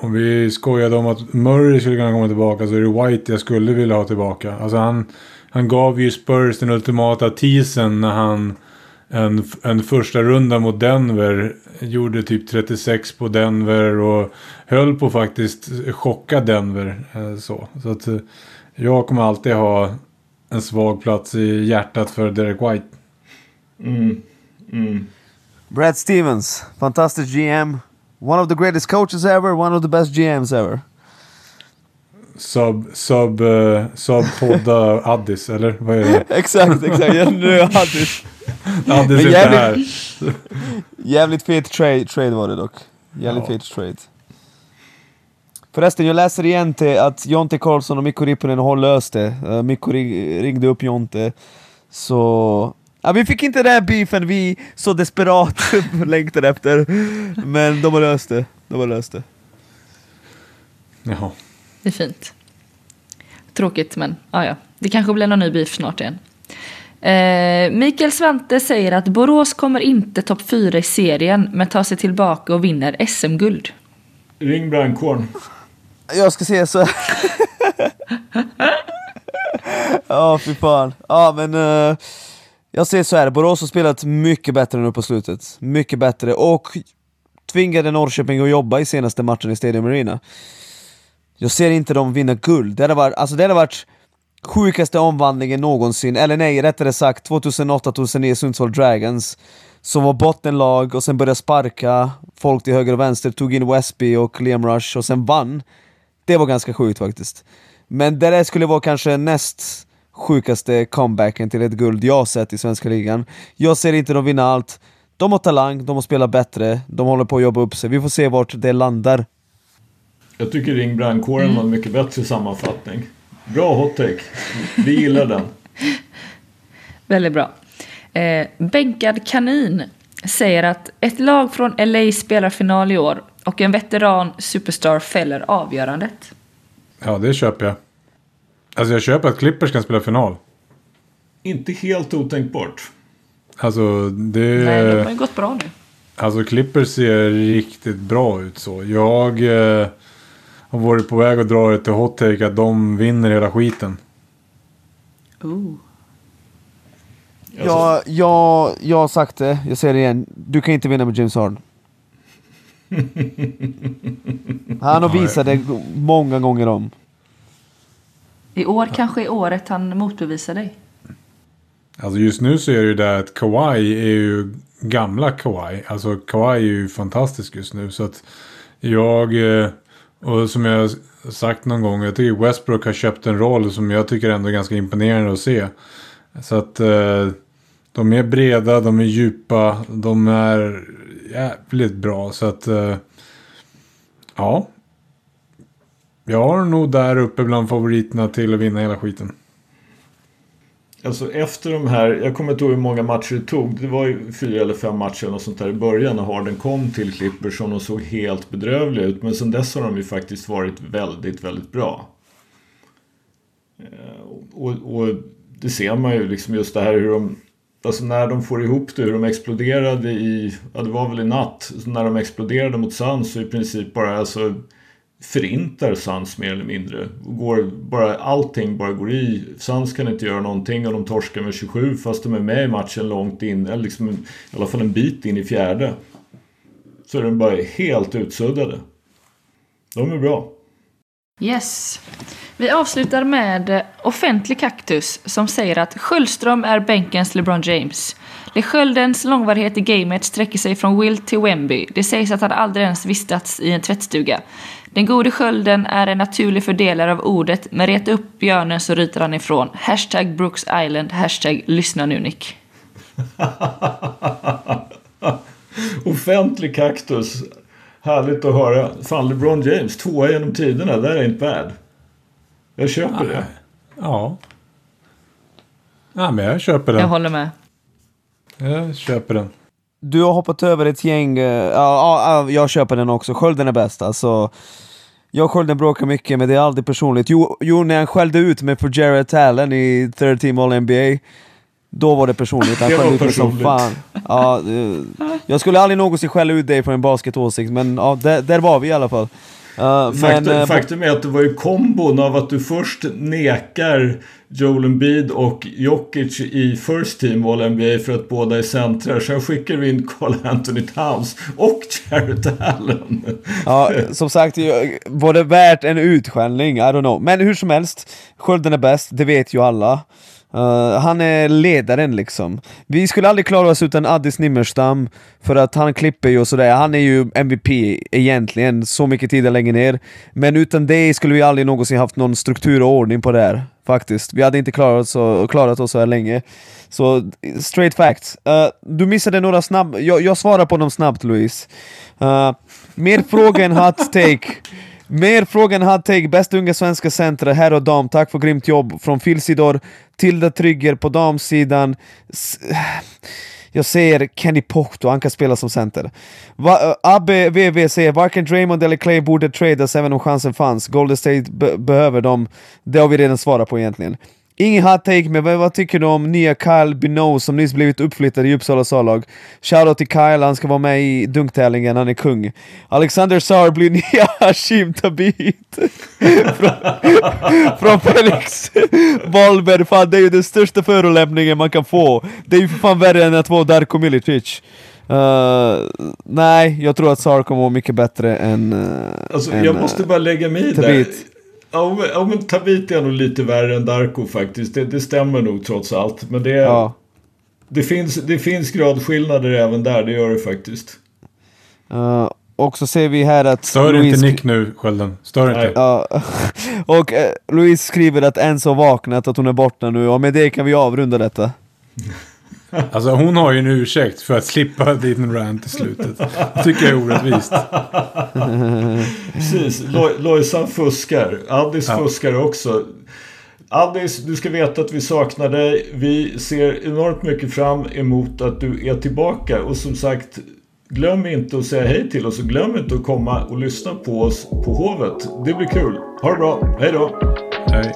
Om vi skojade om att Murray skulle kunna komma tillbaka så är det White jag skulle vilja ha tillbaka. Alltså han, han gav ju Spurs den ultimata teasen när han en, en första runda mot Denver. Gjorde typ 36 på Denver och höll på faktiskt chocka Denver. Eh, så, så att eh, jag kommer alltid ha en svag plats i hjärtat för Derek White. Mm. Mm. Brad Stevens, fantastisk GM. One of the greatest coaches ever, one of the best GMs ever. Sub, sub, uh, sub podda Addis, eller vad är det? exakt, exakt. Nu är Addis. Addis är inte här. jävligt fet trade, trade var det dock. Jävligt Ja. fet trade. Förresten, jag läser igen till att Jonte Karlsson och Mikko Ripponen har löst det. Uh, Mikko ring, ringde upp Jonte. Så... Ja, vi fick inte den här beefen vi så desperat längtade efter. Men de har löst det. De har löst det. Jaha. Det är fint. Tråkigt, men ja, ja. Det kanske blir någon ny beef snart igen. Eh, Mikael Svante säger att Borås kommer inte topp 4 i serien, men tar sig tillbaka och vinner SM-guld. Ring brandkåren. Jag ska säga så Ja, fy fan. Ja, men eh, jag säger så här, Borås har spelat mycket bättre nu på slutet. Mycket bättre och tvingade Norrköping att jobba i senaste matchen i Stadium Arena. Jag ser inte dem vinna guld. Det hade varit, alltså det hade varit sjukaste omvandlingen någonsin, eller nej, rättare sagt 2008-2009 Sundsvall Dragons som var bottenlag och sen började sparka folk till höger och vänster, tog in Westby och Liam Rush och sen vann. Det var ganska sjukt faktiskt. Men det där skulle vara kanske näst sjukaste comebacken till ett guld jag sett i svenska ligan. Jag ser inte dem vinna allt. De har talang, de har spelat bättre, de håller på att jobba upp sig. Vi får se vart det landar. Jag tycker Ring brandkåren var en mycket bättre sammanfattning. Bra hot take. Vi gillar den. Väldigt bra. Eh, Bänkad kanin säger att ett lag från LA spelar final i år och en veteran superstar fäller avgörandet. Ja, det köper jag. Alltså jag köper att Clippers kan spela final. Inte helt otänkbart. Alltså det... Nej, de har ju gått bra nu. Alltså Clippers ser riktigt bra ut så. Jag eh, har varit på väg att dra det till hot take att de vinner hela skiten. Ooh. Alltså, Jag, jag, jag har sagt det, jag säger det igen. Du kan inte vinna med James Harden. Han har visat det många gånger om. I år kanske är året han motbevisar dig. Alltså just nu så är det ju det att Kawhi är ju gamla Kawhi. Alltså Kawhi är ju fantastisk just nu. Så att jag, eh, och som jag har sagt någon gång, jag tycker Westbrook har köpt en roll som jag tycker ändå är ganska imponerande att se. Så att eh, de är breda, de är djupa, de är jävligt bra. Så att eh, ja. Jag har nog där uppe bland favoriterna till att vinna hela skiten. Alltså efter de här, jag kommer inte ihåg hur många matcher det tog. Det var ju fyra eller fem matcher eller något sånt där i början när Harden kom till Clippers som de såg helt bedrövliga ut. Men sen dess har de ju faktiskt varit väldigt, väldigt bra. Eh, och, och det ser man ju liksom just det här hur de Alltså när de får ihop det, hur de exploderade i, ja det var väl i natt, så när de exploderade mot Suns så i princip bara alltså förintar Suns mer eller mindre. Går bara, allting bara går i. Suns kan inte göra någonting och de torskar med 27 fast de är med i matchen långt in, eller liksom i alla fall en bit in i fjärde. Så är de bara helt utsuddade. De är bra. Yes. Vi avslutar med offentlig kaktus som säger att Sköldström är bänkens LeBron James. LeSköldens långvarighet i gamet sträcker sig från Will till Wemby. Det sägs att han aldrig ens vistats i en tvättstuga. Den gode skölden är en naturlig fördelare av ordet, men reta upp björnen så ryter han ifrån. Hashtag Brooks Island, hashtag lyssna nu Nick. Offentlig kaktus. Härligt att höra. Fan, LeBron James, tvåa genom tiderna. That ain't bad. Jag köper det. Ja. Ja, men jag köper den. Jag håller med. Jag köper den. Du har hoppat över ett gäng, eh, ja, ja, jag köper den också, skölden är bäst alltså. Jag och skölden bråkar mycket men det är aldrig personligt. Jo, jo när han skällde ut mig för Jared Allen i third team all NBA, då var det personligt. Han skällde ut mig som fan. Ja, eh, jag skulle aldrig någonsin skälla ut dig för en basketåsikt, men ja, där, där var vi i alla fall. Uh, Faktum, men, eh, faktum är att det var ju kombon av att du först nekar Joel Embiid och Jokic i First Team All NBA för att båda är centrar. Sen skickar vi in Carl Anthony Towns och Jared Allen. Ja, som sagt, var det värt en utskällning? I don't know. Men hur som helst, Skölden är bäst, det vet ju alla. Uh, han är ledaren liksom. Vi skulle aldrig klara oss utan Addis Nimmerstam, för att han klipper ju och sådär. Han är ju MVP egentligen, så mycket tid att lägga ner. Men utan det skulle vi aldrig någonsin haft någon struktur och ordning på det här. Faktiskt. Vi hade inte klarat oss, så, klarat oss så här länge. Så, straight facts. Uh, du missade några snabba... Jag, jag svarar på dem snabbt Louise. Uh, mer fråga än hot take. Mer frågan, hot take. Bästa unga svenska centra, herr och dam. Tack för grymt jobb. Från Filsidor, Tilda Trygger på damsidan. S- jag säger Kenny Pohto, han kan spela som center. Va, uh, Abbe VV säger varken Draymond eller Clay borde tradas även om chansen fanns. Golden State be- behöver dem. Det har vi redan svarat på egentligen. Ingen hot take, men vad, vad tycker du om nya Kyle Bino som nyss blivit uppflyttad i Uppsalas A-lag? Shoutout till Kyle, han ska vara med i dunktävlingen, han är kung. Alexander Saar blir nya Hashim Tabit. från, från Felix Wahlberg, fan det är ju den största förolämpningen man kan få. Det är ju för fan värre än att vara Darko Milicic. Uh, nej, jag tror att Saar kommer vara mycket bättre än... Uh, Alltså, än, jag måste bara lägga mig i där. Ja, men, ja, men Tabit är nog lite värre än Darko faktiskt. Det, det stämmer nog trots allt. Men det, Ja. det, finns, det finns gradskillnader även där, det gör det faktiskt. Uh, och så ser vi här att... Stör Louise- inte Nick nu, Skölden. Stör inte. Ja, och eh, Louise skriver att Enzo har vaknat, att hon är borta nu och med det kan vi avrunda detta. Alltså hon har ju en ursäkt för att slippa din rant i slutet. Det tycker jag är orättvist. Precis, Lo- Lojsan fuskar. Addis Ja. fuskar också. Addis, du ska veta att vi saknar dig. Vi ser enormt mycket fram emot att du är tillbaka. Och som sagt, glöm inte att säga hej till oss och glöm inte att komma och lyssna på oss på Hovet. Det blir kul. Ha det bra. Hej då! Nej.